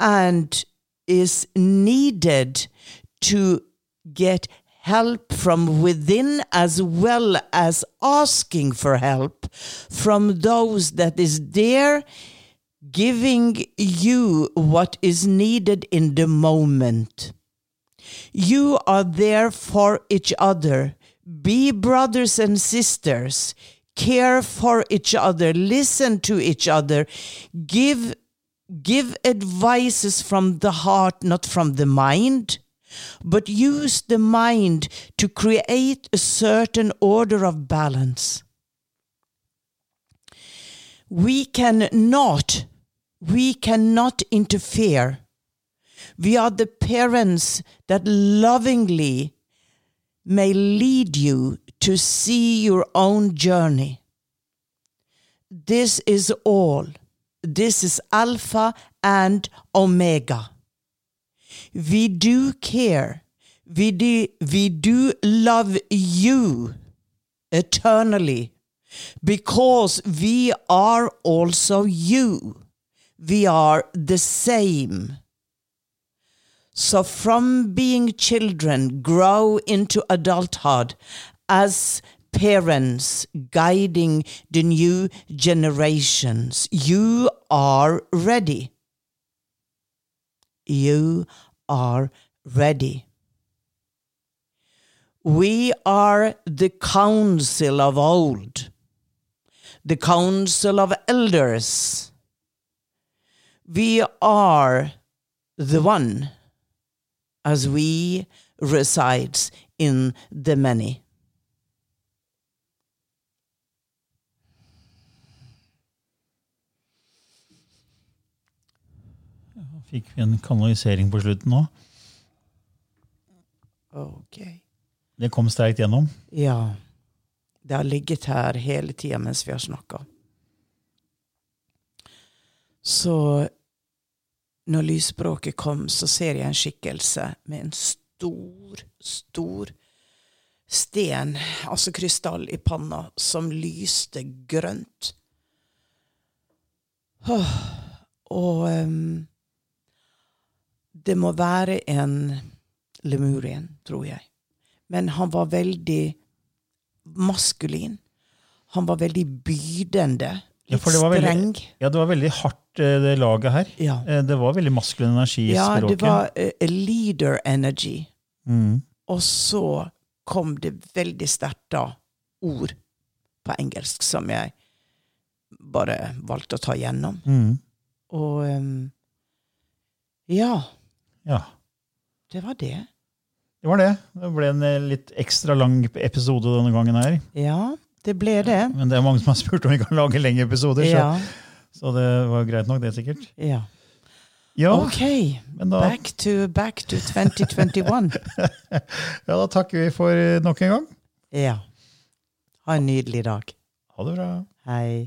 [SPEAKER 4] and is needed to get help from within as well as asking for help from those that is there giving you what is needed in the moment. You are there for each other. Be brothers and sisters. Care for each other. Listen to each other. Give give advices from the heart, not from the mind, but use the mind to create a certain order of balance. We cannot, we cannot interfere. We are the parents that lovingly may lead you to see your own journey. This is all. This is Alpha and Omega. We do care. We do, we do love you eternally because we are also you. We are the same. So, from being children, grow into adulthood as parents guiding the new generations. You are ready. You are ready. We are the council of old, the council of elders. We are the one as we resides in the many.
[SPEAKER 3] Fikk vi en kanalisering på slutten nå?
[SPEAKER 4] Ok.
[SPEAKER 3] Det kom sterkt gjennom.
[SPEAKER 4] Ja. Det har ligget her hele tida mens vi har snakka. Så når lysspråket kom, så ser jeg en skikkelse med en stor, stor sten, altså krystall, i panna, som lyste grønt. Og ehm, det må være en lemurien, tror jeg. Men han var veldig maskulin. Han var veldig bydende.
[SPEAKER 3] Ja,
[SPEAKER 4] Litt
[SPEAKER 3] det var veldig- Ja, det var veldig hardt, eh, det laget her.
[SPEAKER 4] Ja.
[SPEAKER 3] Eh, Det var veldig maskulin energi i
[SPEAKER 4] Ja,
[SPEAKER 3] språket.
[SPEAKER 4] det var eh, leader energy.
[SPEAKER 3] Mm.
[SPEAKER 4] Og så kom det veldig sterkt da ord på engelsk som jeg bare valgte å ta gjennom.
[SPEAKER 3] Mm.
[SPEAKER 4] Og um, ja,
[SPEAKER 3] Ja,
[SPEAKER 4] det var det.
[SPEAKER 3] det var det. Det ble en eh, litt ekstra lang episode denne gangen her.
[SPEAKER 4] Ja, det ble det.
[SPEAKER 3] Men det er mange som har spurt om vi kan lage lengre episoder, så,
[SPEAKER 4] Ja,
[SPEAKER 3] så det var greit nok, det sikkert.
[SPEAKER 4] ja.
[SPEAKER 3] Ja,
[SPEAKER 4] Ok,
[SPEAKER 3] da,
[SPEAKER 4] back to, back to 2021.
[SPEAKER 3] ja, da takker vi for eh, nok en gang.
[SPEAKER 4] Ja. Ha en nydelig dag.
[SPEAKER 3] Ha det bra.
[SPEAKER 4] Hei.